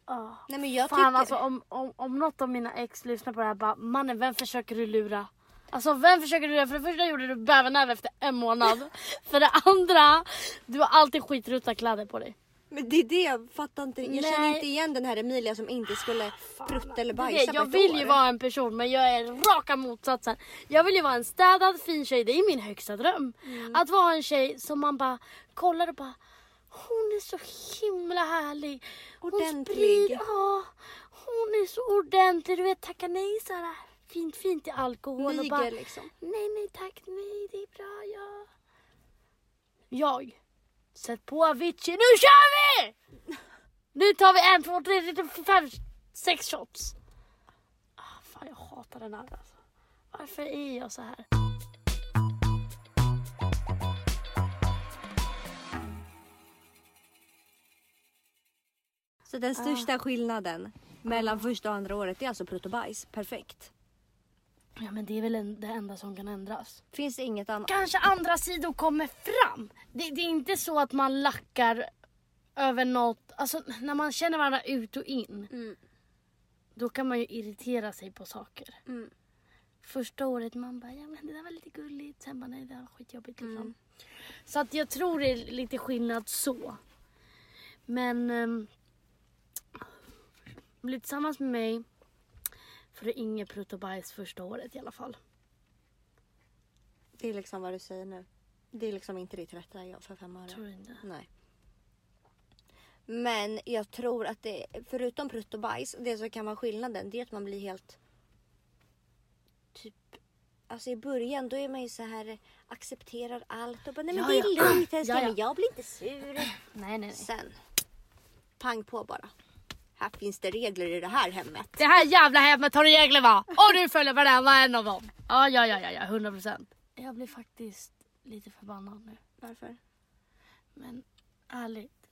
Ah. Nej men jag Fan tycker... alltså om, om, om något av mina ex lyssnar på det här bara mannen vem försöker du lura? Alltså vem försöker du lura? För det första gjorde du bävernäve efter en månad. [laughs] För det andra, du har alltid skitrutta kläder på dig. Men det är det jag fattar inte. Jag känner Nej. inte igen den här Emilia som inte skulle prutta eller bajsa det, jag ett vill år. ju vara en person men jag är raka motsatsen. Jag vill ju vara en städad fin tjej, det är min högsta dröm. Mm. Att vara en tjej som man bara kollar och bara hon är så himla härlig. Hon Ordentlig. sprider- Ja, hon är så ordentlig. Du vet tacka nej så här fint fint till alkohol och Niger bara liksom. nej nej tack nej det är bra ja. Jag, sätt på Avicii, nu kör vi! Nu tar vi en, två, tre, fyra, fem, sex shots. Ah, fan jag hatar den här alltså. Varför är jag så här? Så den största skillnaden mellan första och andra året är alltså prutt och bajs. Perfekt. Ja men det är väl en, det enda som kan ändras. Finns det inget annat? Kanske andra sidor kommer fram. Det, det är inte så att man lackar över något. Alltså när man känner varandra ut och in. Mm. Då kan man ju irritera sig på saker. Mm. Första året man bara, ja men det där var lite gulligt. Sen bara, nej det var skitjobbigt liksom. Mm. Så att jag tror det är lite skillnad så. Men um, bli tillsammans med mig för det är inget prutt och bajs första året i alla fall. Det är liksom vad du säger nu. Det är liksom inte ditt rätta jag för fem öre. Tror du inte? Nej. Men jag tror att det, förutom prutt och bajs, det som kan vara skillnaden det är att man blir helt... Typ... Alltså i början då är man ju så här accepterar allt och bara nej men Ja, det är ja. lugnt älskling, Ja, ja. jag blir inte sur. Nej nej nej. Sen, pang på bara. Här finns det regler i det här hemmet. Det här jävla hemmet har regler va? Och du följer varenda en av dem. Ja ja ja ja, ja 100 procent. Jag blir faktiskt lite förbannad nu. Varför? Men ärligt.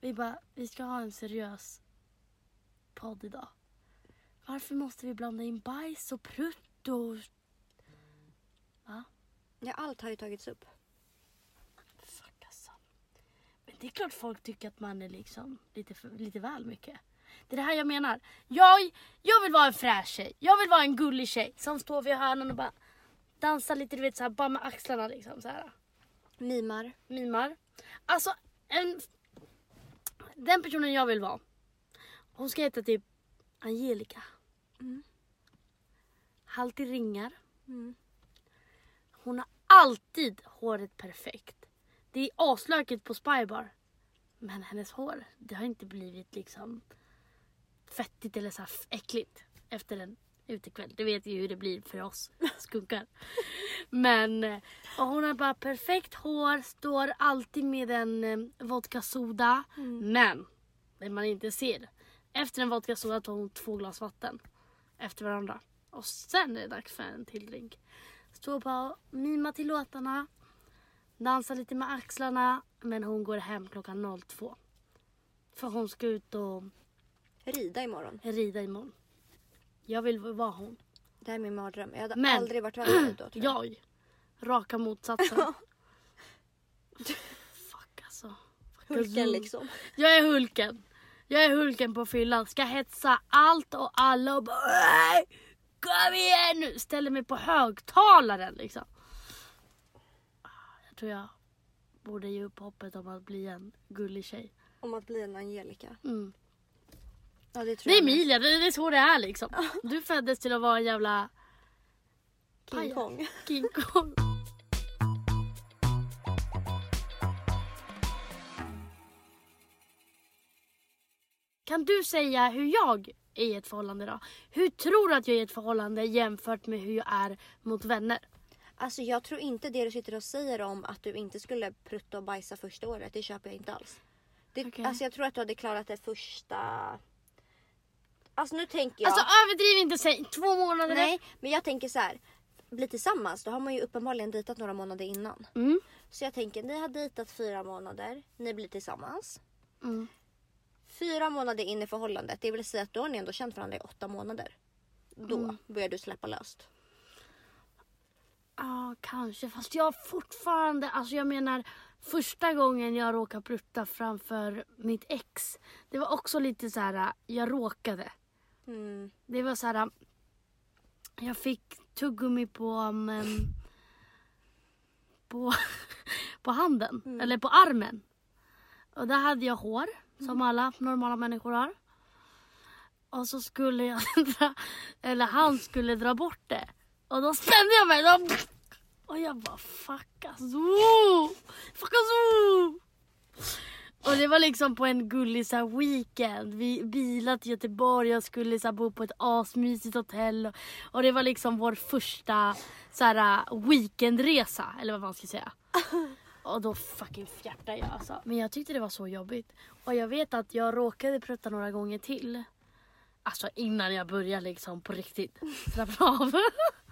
Vi bara, vi ska ha en seriös podd idag. Varför måste vi blanda in bajs och prutt och... Ja, allt har ju tagits upp. Fuck alltså. Men det är klart folk tycker att man är liksom lite, för, lite väl mycket. Det är det här jag menar. Jag, jag vill vara en fräsch tjej. Jag vill vara en gullig tjej som står vid hörnan och bara dansar lite, du vet så här, bara med axlarna liksom så här. Mimar. mimar. Alltså, en, den personen jag vill vara. Hon ska heta typ Angelica. Mm. Halt i ringar. Mm. Hon har alltid håret perfekt. Det är aslökigt på Spybar. Men hennes hår, det har inte blivit liksom fettigt eller så här äckligt efter en utekväll. Det vet ju hur det blir för oss [laughs] skunkar. Men eh, och hon har bara perfekt hår, står alltid med en eh, vodka soda. Men det man inte ser. Efter en vodka soda tar hon två glas vatten efter varandra. Och sen är det dags för en till drink. Står bara och mimar till låtarna. Dansar lite med axlarna. Men hon går hem klockan 02. För hon ska ut och Rida imorgon. rida imorgon. Jag vill vara hon. Det här är min mardröm. Jag hade Men- aldrig varit med dig då tror jag. [clears throat] Jag. Raka motsatsen. [laughs] Fuck alltså. Fuck Hulken alltså. liksom. Jag är Hulken. Jag är Hulken på fyllan. Ska hetsa allt och alla och bara "Ey, Kom igen nu! Ställer mig på högtalaren liksom. Jag tror jag borde ge upp hoppet om att bli en gullig tjej. Om att bli en Angelica. Mm. Ja det Det är. Emilia, det det är så det är liksom. Du föddes till att vara en jävla King. Kong. King Kong. Kan du säga hur jag är i ett förhållande då? Hur tror du att jag är i ett förhållande jämfört med hur jag är mot vänner? Alltså jag tror inte det du sitter och säger om att du inte skulle prutta och bajsa första året. Det köper jag inte alls. Det, Okej. Alltså jag tror att du hade klarat det första... Alltså nu tänker jag... Alltså överdriv inte, säg två månader. nej, men jag tänker så här. Bli tillsammans, då har man ju uppenbarligen dejtat några månader innan. Mm. Så jag tänker, ni har dejtat fyra månader, ni blir tillsammans. Mm. Fyra månader in i förhållandet, det vill säga att då har ni ändå känt varandra i åtta månader. Då Mm. börjar du släppa löst. Ja, kanske. Fast jag fortfarande, alltså jag menar första gången jag råkade prutta framför mitt ex. Det var också lite så här, jag råkade. Mm. Det var så här, jag fick tuggummi på, um, på, [laughs] på handen, eller på armen. Och där hade jag hår, som alla normala människor har. Och så skulle jag [laughs] dra, eller han skulle dra bort det. Och då spände jag mig. Då, och jag bara fuck alltså. Fuck alltså. Och det var liksom på en gullig så weekend. Vi bilade till Göteborg och skulle så bo på ett asmysigt hotell. Och, och det var liksom vår första så här, weekendresa. Eller vad man ska säga. [laughs] Och då fucking fjärtade jag alltså. Men jag tyckte det var så jobbigt. Och jag vet att jag råkade prutta några gånger till. Alltså innan jag började liksom på riktigt slappna av. [laughs]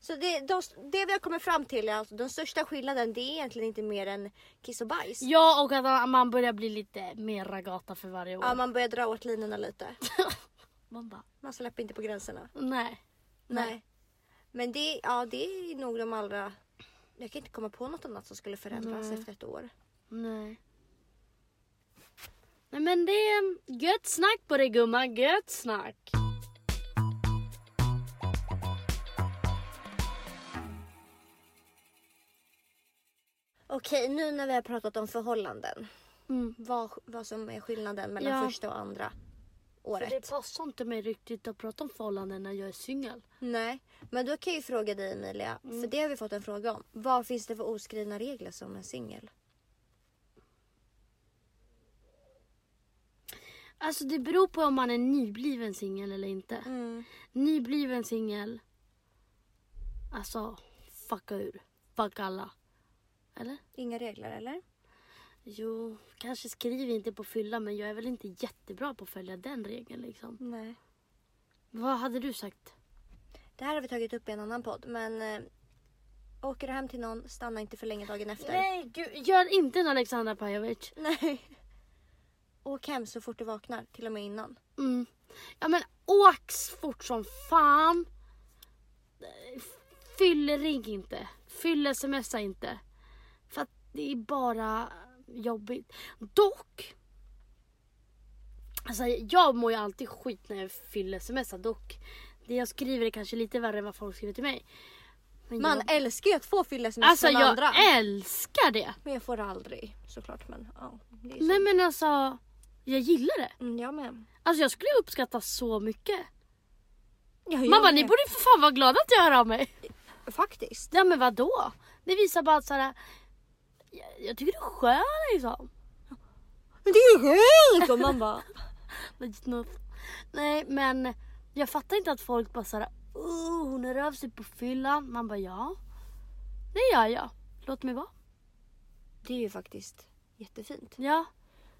Så det, de, det vi har kommit fram till är alltså den största skillnaden det är egentligen inte mer än kiss och bajs. ja och att man börjar bli lite mer ragata för varje år. Ja, man börjar dra åt linorna lite. [laughs] Man bara, Man släpper inte på gränserna. nej. Nej. Men det, ja, det är nog de allra... Jag kan inte komma på något annat som skulle förändras Nej. efter ett år. Nej. Nej men det är gött snack på det gumman, gött snack. Okej, nu när vi har pratat om förhållanden. Mm. Vad, vad som är skillnaden mellan Ja. första och andra För året. det passar inte mig riktigt att prata om förhållanden när jag är singel. Nej, men då kan jag ju fråga dig Emilia. För det har vi fått en fråga om. Vad finns det för oskrivna regler som en singel? Alltså det beror på om man är nybliven singel eller inte. Mm. Nybliven singel. Alltså, fucka ur. Fuck alla. Eller? Inga regler eller? Jo, kanske skriver inte på fylla men jag är väl inte jättebra på att följa den regeln liksom. Nej. Vad hade du sagt? Det här har vi tagit upp i en annan podd men eh, åker du hem till någon, stanna inte för länge dagen efter. Nej, gud, gör inte en Alexandra Pajovic. Nej. Åk hem så fort du vaknar, till och med innan. Mm. Ja men åk fort som fan. Fyllering inte. Fylle-smsa inte. Det är bara jobbigt. Dock. Alltså jag mår ju alltid skit när jag fyller-smsar. Dock. Det jag skriver är kanske lite värre än vad folk skriver till mig. Men Man jag, älskar ju att få fylla sms alltså från jag andra. älskar det. Men jag får det aldrig såklart. Men, ja, det är så. Nej men alltså. Jag gillar det. Mm, jag med. Alltså jag skulle uppskatta så mycket. Jag bara, ni borde för fan vara glada att jag hör av mig. Faktiskt. Ja men vadå? Det visar bara att såhär, jag, jag tycker du är skön liksom. Men det är ju sjukt! Och man bara... [laughs] Nej men jag fattar inte att folk bara såhär, oh, hon är av sig på fyllan. Man bara ja, det gör jag. Låt mig vara. Det är ju faktiskt jättefint. Ja.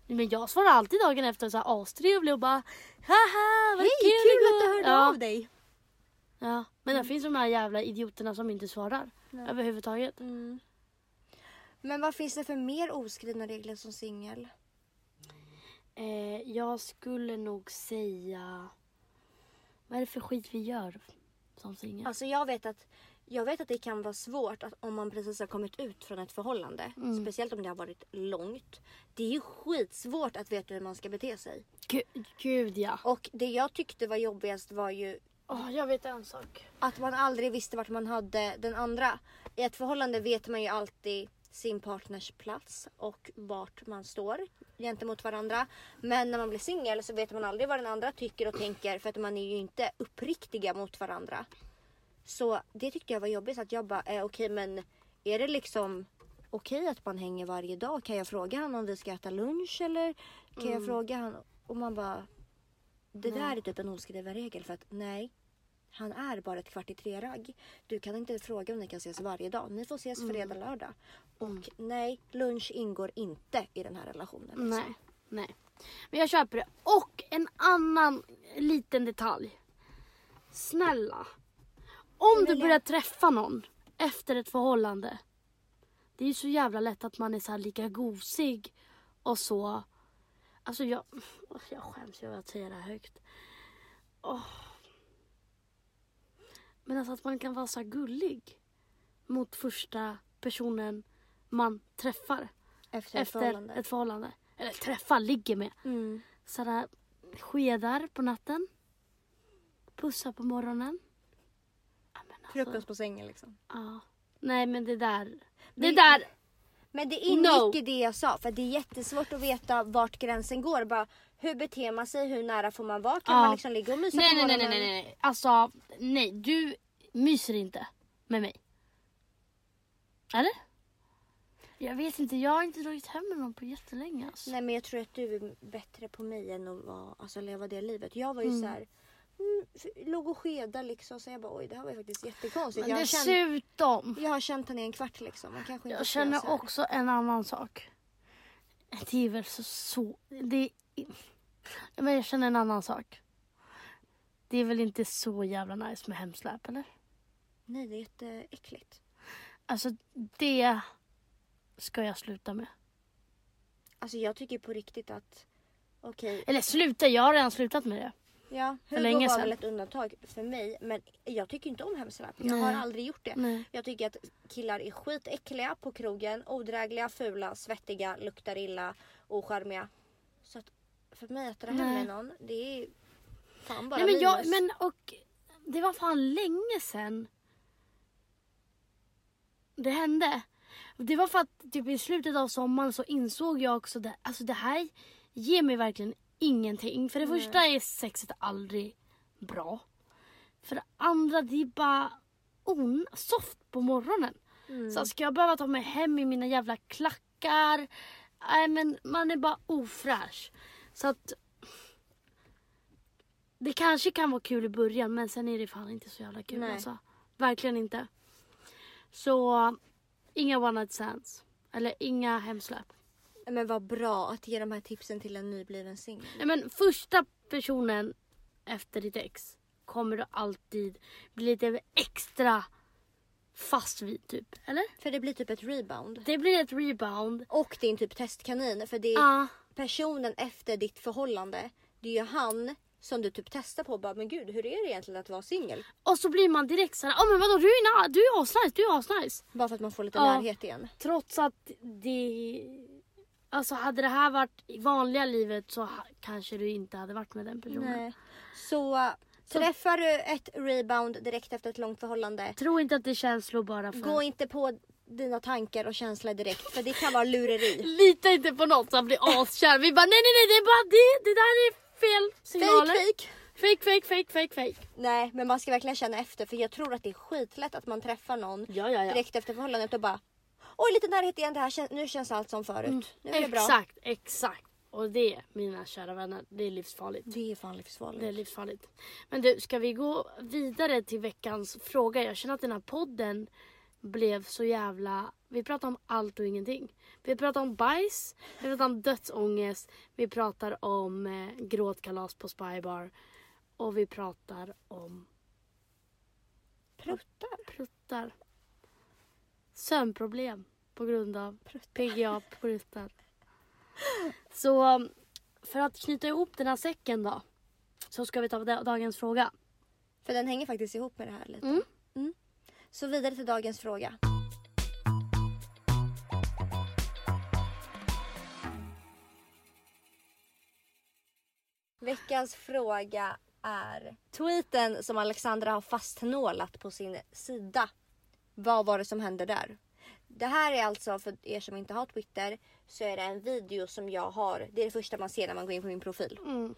Men jag svarar alltid dagen efter så här astrevlig och bara haha vad Hej, kul, kul att du går." hörde ja. av dig. Ja. Men det finns de här jävla idioterna som inte svarar Nej. överhuvudtaget. Mm. Men vad finns det för mer oskrivna regler som singel? Eh, jag skulle nog säga... Vad är det för skit vi gör som singel? Alltså jag vet att jag vet att det kan vara svårt att om man precis har kommit ut från ett förhållande. Mm. Speciellt om det har varit långt. Det är ju skitsvårt att veta hur man ska bete sig. Gud, gud ja. Och det jag tyckte var jobbigast var ju Åh, jag vet en sak. att man aldrig visste vart man hade den andra. I ett förhållande vet man ju alltid sin partners plats och vart man står gentemot varandra. Men när man blir singel så vet man aldrig vad den andra tycker och tänker för att man är ju inte uppriktiga mot varandra. Så det tyckte jag var jobbigt att jag bara, eh, okej men är det liksom okej att man hänger varje dag? Kan jag fråga honom om vi ska äta lunch eller kan jag fråga honom Och man bara... Det Nej. där är typ en oskriven regel för att nej. Han är bara ett kvart i tre-ragg. Du kan inte fråga om ni kan ses varje dag. Ni får ses Mm. fredag, lördag. Och nej, lunch ingår inte i den här relationen. liksom. Nej, nej. Men jag köper det. Och en annan liten detalj. Snälla. Om du börjar träffa någon efter ett förhållande. Det är ju så jävla lätt att man är så här lika gosig och så. Alltså jag, jag skäms över att säga det här högt. Åh. Men alltså att man kan vara så gullig mot första personen man träffar Efter, ett efter förhållande. ett förhållande. Eller träffa, ligger med. Mm. Sådär skedar på natten. Pussar på morgonen. Ja, alltså, Frukost på sängen liksom. Ja. Nej men det där. Det Men- där. Men det ingick No. i det jag sa. För det är jättesvårt att veta vart gränsen går. Bara, hur beter man sig? Hur nära får man vara? Kan Ja. man liksom ligga och mysa Nej på nej nej nej. nej. Alltså nej du myser inte med mig. Eller? Jag vet inte, jag har inte dragit hem med någon på jättelänge alltså. Nej men jag tror att du är bättre på mig än att vara, alltså, leva det livet. Jag var ju Mm. så här, mm, låg och skedade liksom. Så jag bara oj det här var ju faktiskt jättekonstigt. Men Jag har, känt, dessutom. jag har känt henne i en kvart liksom. Man kanske inte Jag känner också en annan sak. Det är väl så... så det är, men jag känner en annan sak. Det är väl inte så jävla nice med hemsläp eller? Nej det är jätteäckligt. Alltså det ska jag sluta med. Alltså jag tycker på riktigt att okej, Eller sluta, jag har redan slutat med det. ja För Hugo länge var sedan. väl ett undantag för mig. Men jag tycker inte om hemsläp. Jag Nej. har aldrig gjort det. Nej. Jag tycker att killar är skitäckliga på krogen. Odrägliga, fula, svettiga, luktar illa, ocharmiga. Så att för mig att dra hem Nej. med någon, det är fan bara Nej men, jag, minus. men och det var fan länge sedan det hände. Det var för att typ i slutet av sommaren så insåg jag också att alltså det här ger mig verkligen ingenting. För det Nej. första är sexet aldrig bra. För det andra det är bara on soft på morgonen. Mm. Så ska jag behöva ta mig hem i mina jävla klackar? Nej men man är bara ofräsch. Så att det kanske kan vara kul i början men sen är det fan inte så jävla kul Nej. alltså. Verkligen inte. Så inga one night stands. Eller inga hemsläp. Men vad bra att ge de här tipsen till en nybliven singel. Nej men första personen efter ditt ex kommer du alltid bli lite extra fast vid typ. Eller? För det blir typ ett rebound. Det blir ett rebound. Och din typ testkanin. För det är Ja. personen efter ditt förhållande. Det är ju han som du typ testar på. Bara, men gud hur är det egentligen att vara singel? Och så blir man direkt såhär, ja men vadå du är, du är asnice, du är asnice. Bara för att man får lite Ja. närhet igen. Trots att det... Alltså hade det här varit i vanliga livet så kanske du inte hade varit med den personen. Nej. Så, träffar du ett rebound direkt efter ett långt förhållande. Tro inte att det är känslor bara för... Gå inte på dina tankar och känslor direkt för det kan vara lureri. [laughs] Lita inte på något som blir askär. Vi bara nej nej nej det är bara det, det där är fel signaler. Fake, fake. Fake, fake, fake, fake. Nej men man ska verkligen känna efter för jag tror att det är skitlätt att man träffar någon Ja, ja, ja. direkt efter förhållandet och bara Oj lite närhet igen, det här, nu känns allt som förut. Nu är det bra. Mm. Exakt, exakt. Och det, mina kära vänner, det är livsfarligt. Det är fan livsfarligt. Det är livsfarligt. Men du, ska vi gå vidare till veckans fråga? Jag känner att den här podden blev så jävla... Vi pratar om allt och ingenting. Vi pratar om bajs, vi pratar om dödsångest, vi pratar om eh, gråtkalas på Spybar och vi pratar om Pruttar. pruttar. Sömnproblem på grund av PGA pruttar. Så för att knyta ihop den här säcken då så ska vi ta da- dagens fråga. För den hänger faktiskt ihop med det här lite. Mm. Mm. Så vidare till dagens fråga. Veckans fråga är tweeten som Alexandra har fastnålat på sin sida. Vad var det som hände där? Det här är alltså för er som inte har Twitter så är det en video som jag har. Det är det första man ser när man går in på min profil. Mm.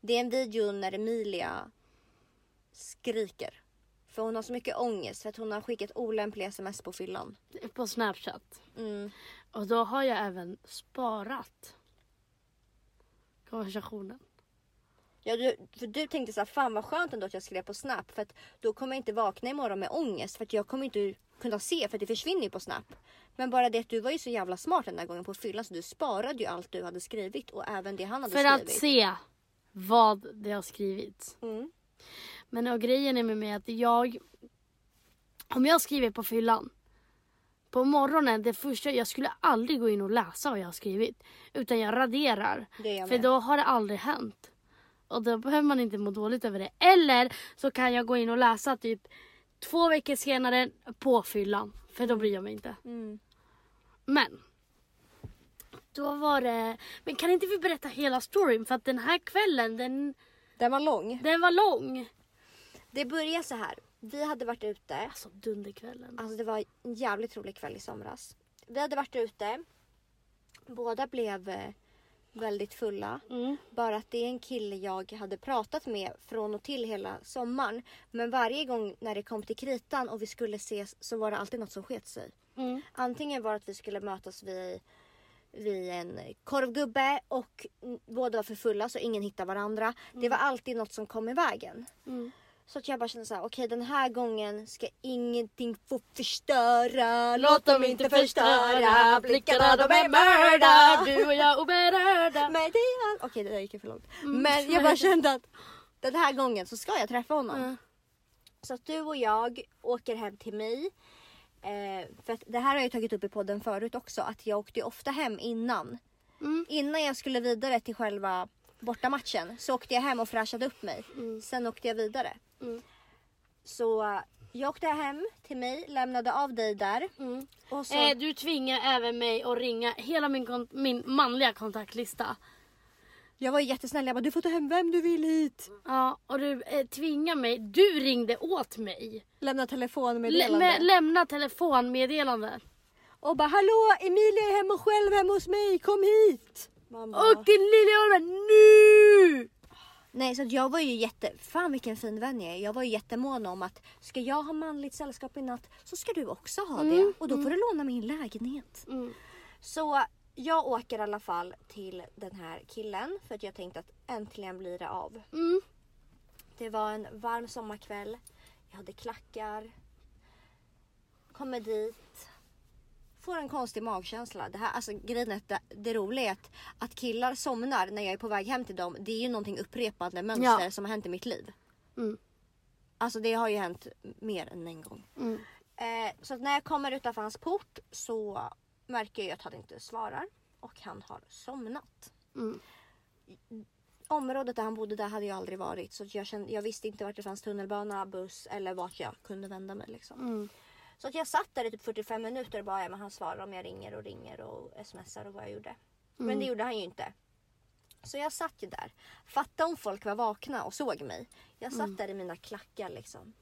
Det är en video när Emilia skriker. För hon har så mycket ångest för att hon har skickat olämpliga sms på fyllan. På Snapchat. Mm. Och då har jag även sparat konversationen. Ja, du, för du tänkte så här, fan vad skönt ändå att jag skrev på Snap för att då kommer jag inte vakna imorgon med ångest för att jag kommer inte kunna se för att det försvinner ju på Snap. Men bara det att du var ju så jävla smart den där gången på fyllan så du sparade ju allt du hade skrivit och även det han hade För att skrivit. se vad det har skrivits. Mm. Men och grejen är med mig att jag... Om jag skriver på fyllan. På morgonen, det första, jag skulle aldrig gå in och läsa vad jag har skrivit. Utan jag raderar. Jag För då har det aldrig hänt. Och då behöver man inte må dåligt över det. Eller så kan jag gå in och läsa typ två veckor senare på fyllan. För då bryr jag mig inte. Mm. Men. Då var det... Men kan inte vi berätta hela storyn? För att den här kvällen, den, Den var lång. den var lång. Det började så här. Vi hade varit ute. Alltså dunderkvällen. Alltså det var en jävligt rolig kväll i somras. Vi hade varit ute. Båda blev eh, väldigt fulla. Mm. Bara att det är en kille jag hade pratat med från och till hela sommaren. Men varje gång när det kom till kritan och vi skulle ses så var det alltid något som sket sig. Mm. Antingen var det att vi skulle mötas vid, vid en korvgubbe och mm, båda var för fulla så ingen hittade varandra. Det var alltid något som kom i vägen. Så att jag bara kände så här, okej den här gången ska ingenting få förstöra. Låt dem inte förstöra, blickarna de är mörda. Du och jag oberörda. [laughs] Men det är all... Okej det där gick ju för långt. Mm. Men jag bara [laughs] kände att den här gången så ska jag träffa honom. Mm. Så att du och jag åker hem till mig. Eh, för det här har jag tagit upp i podden förut också. Att jag åkte ofta hem innan. Mm. Innan jag skulle vidare till själva bortamatchen så åkte jag hem och fräschade upp mig. Mm. Sen åkte jag vidare. Mm. Så eh, jag åkte hem till mig, lämnade av dig där. Mm. Och så... Eh, du tvingar även mig att ringa hela min, kon- min manliga kontaktlista. Jag var jättesnäll. Jag bara, du får ta hem vem du vill hit. Ja, och du eh, tvingar mig. Du ringde åt mig. Lämna Lä- telefonmeddelande. med, lämna telefonmeddelande. och bara, hallå Emilia är hemma själv hemma hos mig, kom hit. Mamma. Och din lilla Ormen, nu! Nej så att jag var ju jätte, fan vilken fin vän jag är. Jag var ju jättemån om att ska jag ha manligt sällskap i natt så ska du också ha det. Mm, Och då får du låna min lägenhet. Mm. Så jag åker i alla fall till den här killen för att jag tänkte att äntligen blir det av. Mm. Det var en varm sommarkväll. Jag hade klackar. Kommer dit. Får en konstig magkänsla. Det, här, alltså, grejen är att det, det roliga är att, att killar somnar när jag är på väg hem till dem. Det är ju någonting upprepande mönster Ja. som har hänt i mitt liv. Mm. Alltså det har ju hänt mer än en gång. Mm. Eh, så när jag kommer utanför hans port så märker jag att han inte svarar. Och han har somnat. Mm. Området där han bodde där hade jag aldrig varit. Så jag, kände, jag visste inte vart det fanns tunnelbana, buss eller vart jag kunde vända mig. Liksom. Mm. Så att jag satt där i typ 45 minuter och bara ja, men han svarar om jag ringer och ringer och smsar och vad jag gjorde. Men Mm. det gjorde han ju inte. Så jag satt ju där. Fatta om folk var vakna och såg mig. Jag satt Mm. där i mina klackar liksom.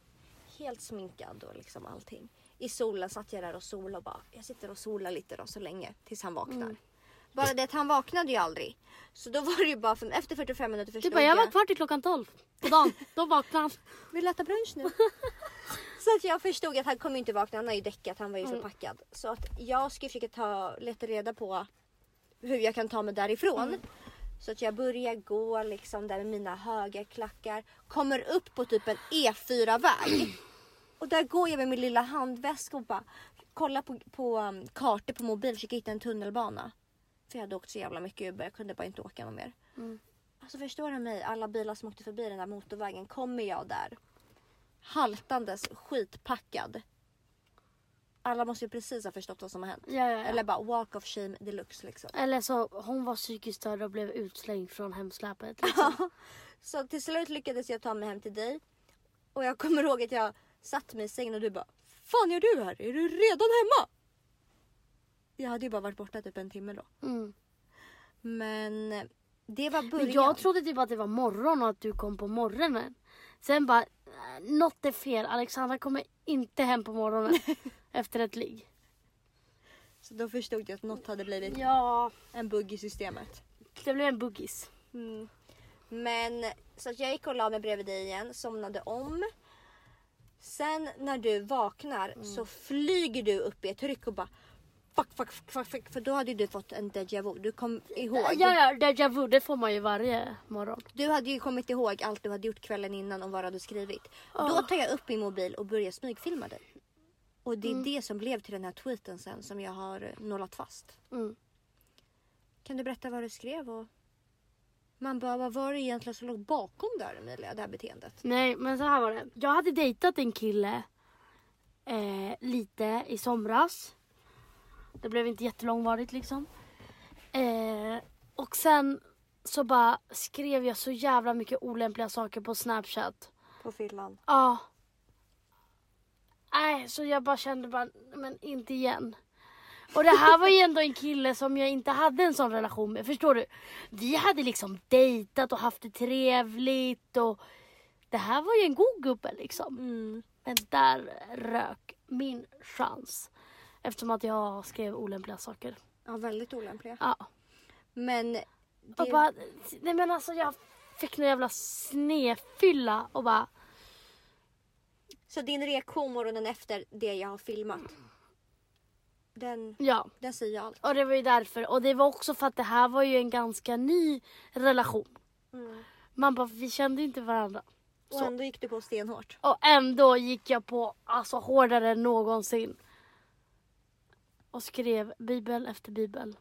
Helt sminkad och liksom allting. I solen satt jag där och solade och bara jag sitter och solar lite då så länge tills han vaknar. Mm. Bara det att han vaknade ju aldrig. Så då var det ju bara för, efter 45 minuter Du förstod bara, jag var kvar till klockan 12 på dagen. Då vaknade han. vill du äta brunch nu? [laughs] så att jag förstod att han kommer inte vakna, han har ju däckat, han var ju Mm. förpackad. Så att jag ska försöka ta, leta reda på hur jag kan ta mig därifrån. Mm. Så att jag börjar gå liksom där med mina höga klackar. Kommer upp på typ en E4-väg. [clears throat] Och där går jag med min lilla handväska och bara kollar på, på um, kartor på mobil försöker hitta en tunnelbana. För jag hade åkt så jävla mycket Uber, jag kunde bara inte åka någon mer. Mm. Alltså förstår du mig? Alla bilar som åkte förbi den där motorvägen. Kommer jag där haltandes skitpackad. Alla måste ju precis ha förstått vad som har hänt. Ja, ja, ja. Eller bara walk of shame deluxe liksom. Eller så hon var psykiskt störd och blev utslängd från hemsläpet. [laughs] Liksom. Så till slut lyckades jag ta mig hem till dig. Och jag kommer ihåg att jag satt mig i sängen och du bara Fan gör du här? Är du redan hemma? Jag hade ju bara varit borta typ en timme då. Mm. Men det var början. Men jag trodde typ att det var morgon och att du kom på morgonen. Sen bara, "Äh, något är fel. Alexandra kommer inte hem på morgonen [laughs] efter ett ligg. Så då förstod jag att något hade blivit Ja, en bugg i systemet. det blev en buggis. Mm. Men så att jag gick och la mig bredvid dig igen, somnade om. Sen när du vaknar så flyger du upp i ett ryck och bara fuck, fuck, fuck, fuck. För då hade ju du fått en déjà vu. Du kom ihåg. Ja, ja, déjà vu, det får man ju varje morgon. Du hade ju kommit ihåg allt du hade gjort kvällen innan och vad du hade skrivit. Då Ja. tar jag upp min mobil och börjar smygfilma dig. Och det är Mm. det som blev till den här tweeten sen som jag har eh, nollat fast. Mm. Kan du berätta vad du skrev? Och... Man bara, vad var det egentligen som låg bakom där Emilia, det här beteendet? Nej, men så här var det. Jag hade dejtat en kille eh, lite i somras. Det blev inte jättelångvarigt liksom. Eh, och sen så bara skrev jag så jävla mycket olämpliga saker på Snapchat. På fyllan. Ja. Nej, så jag bara kände bara, men inte igen. Och det här var ju ändå en kille som jag inte hade en sån relation med. Förstår du? Vi hade liksom dejtat och haft det trevligt och det här var ju en god gubbe liksom. Mm. Men där rök min chans. Eftersom att jag skrev olämpliga saker. Ja, väldigt olämpliga. Ja. Men det... Och bara, nej men alltså jag fick någon jävla snefylla och bara, Så din reaktion morgonen efter det jag har filmat. Den, ja. den säger allt. Och det var ju därför. Och det var också för att det här var ju en ganska ny relation. Man bara, vi kände inte varandra. Och Så. ändå gick du på stenhårt. Och ändå gick jag på alltså hårdare än någonsin. Och skrev bibel efter bibel.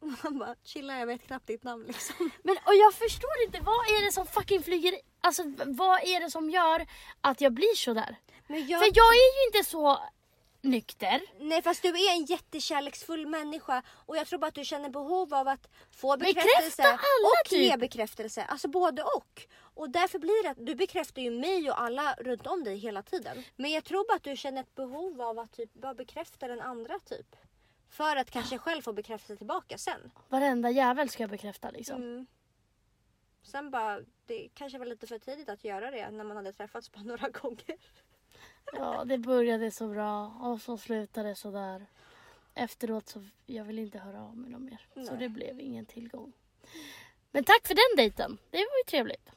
[laughs] Man bara, chilla jag vet knappt ditt namn liksom. [laughs] Men och jag förstår inte, vad är det som fucking flyger i- Alltså vad är det som gör att jag blir så där? Men jag... För jag är ju inte så nykter. Nej fast du är en jättekärleksfull människa och jag tror bara att du känner behov av att få bekräftelse och ge typ. bekräftelse. Alltså både och. Och därför blir det att du bekräftar ju mig och alla runt om dig hela tiden. Men jag tror bara att du känner ett behov av att typ bara bekräfta den andra typ. För att kanske själv få bekräftelse tillbaka sen. Varenda jävel ska jag bekräfta liksom. Mm. Sen bara, det kanske var lite för tidigt att göra det när man hade träffats bara [laughs] några gånger. Ja, det började så bra och så slutade det så där. Efteråt så jag vill inte höra av mig någon mer. Så Nej. det blev ingen tillgång. Men tack för den dejten. Det var ju trevligt.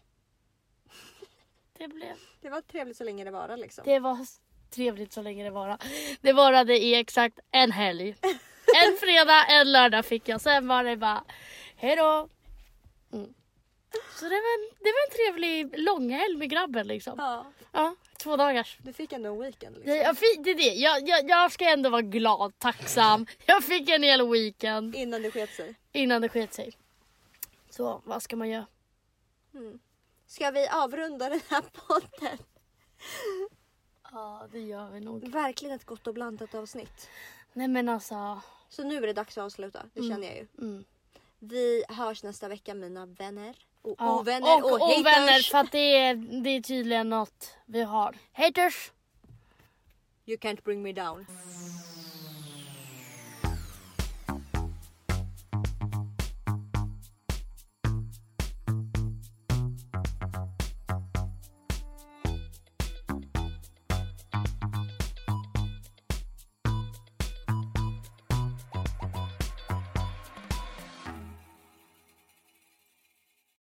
[laughs] Det blev. Det var trevligt så länge det var liksom. Det var trevligt så länge det varade. Det varade i exakt en helg. En fredag, en lördag fick jag. Sen var det bara hejdå. Mm. Så det var, en, det var en trevlig långhelg med grabben liksom. Ja, Ja, två dagars. du fick ändå en weekend liksom. Det, jag fick, det är det. Jag, jag, jag ska ändå vara glad, tacksam. Jag fick en hel weekend Innan det sket sig. innan det sket sig. Så vad ska man göra? Ska vi avrunda den här podden? Ja, det gör vi nog. Verkligen ett gott och blandat avsnitt. Nej men alltså. Så nu är det dags att avsluta, det känner jag ju. Mm. Vi hörs nästa vecka mina vänner. Och Ja, ovänner och, och, haters. ovänner för att det är, det är tydligen något vi har. Haters! You can't bring me down.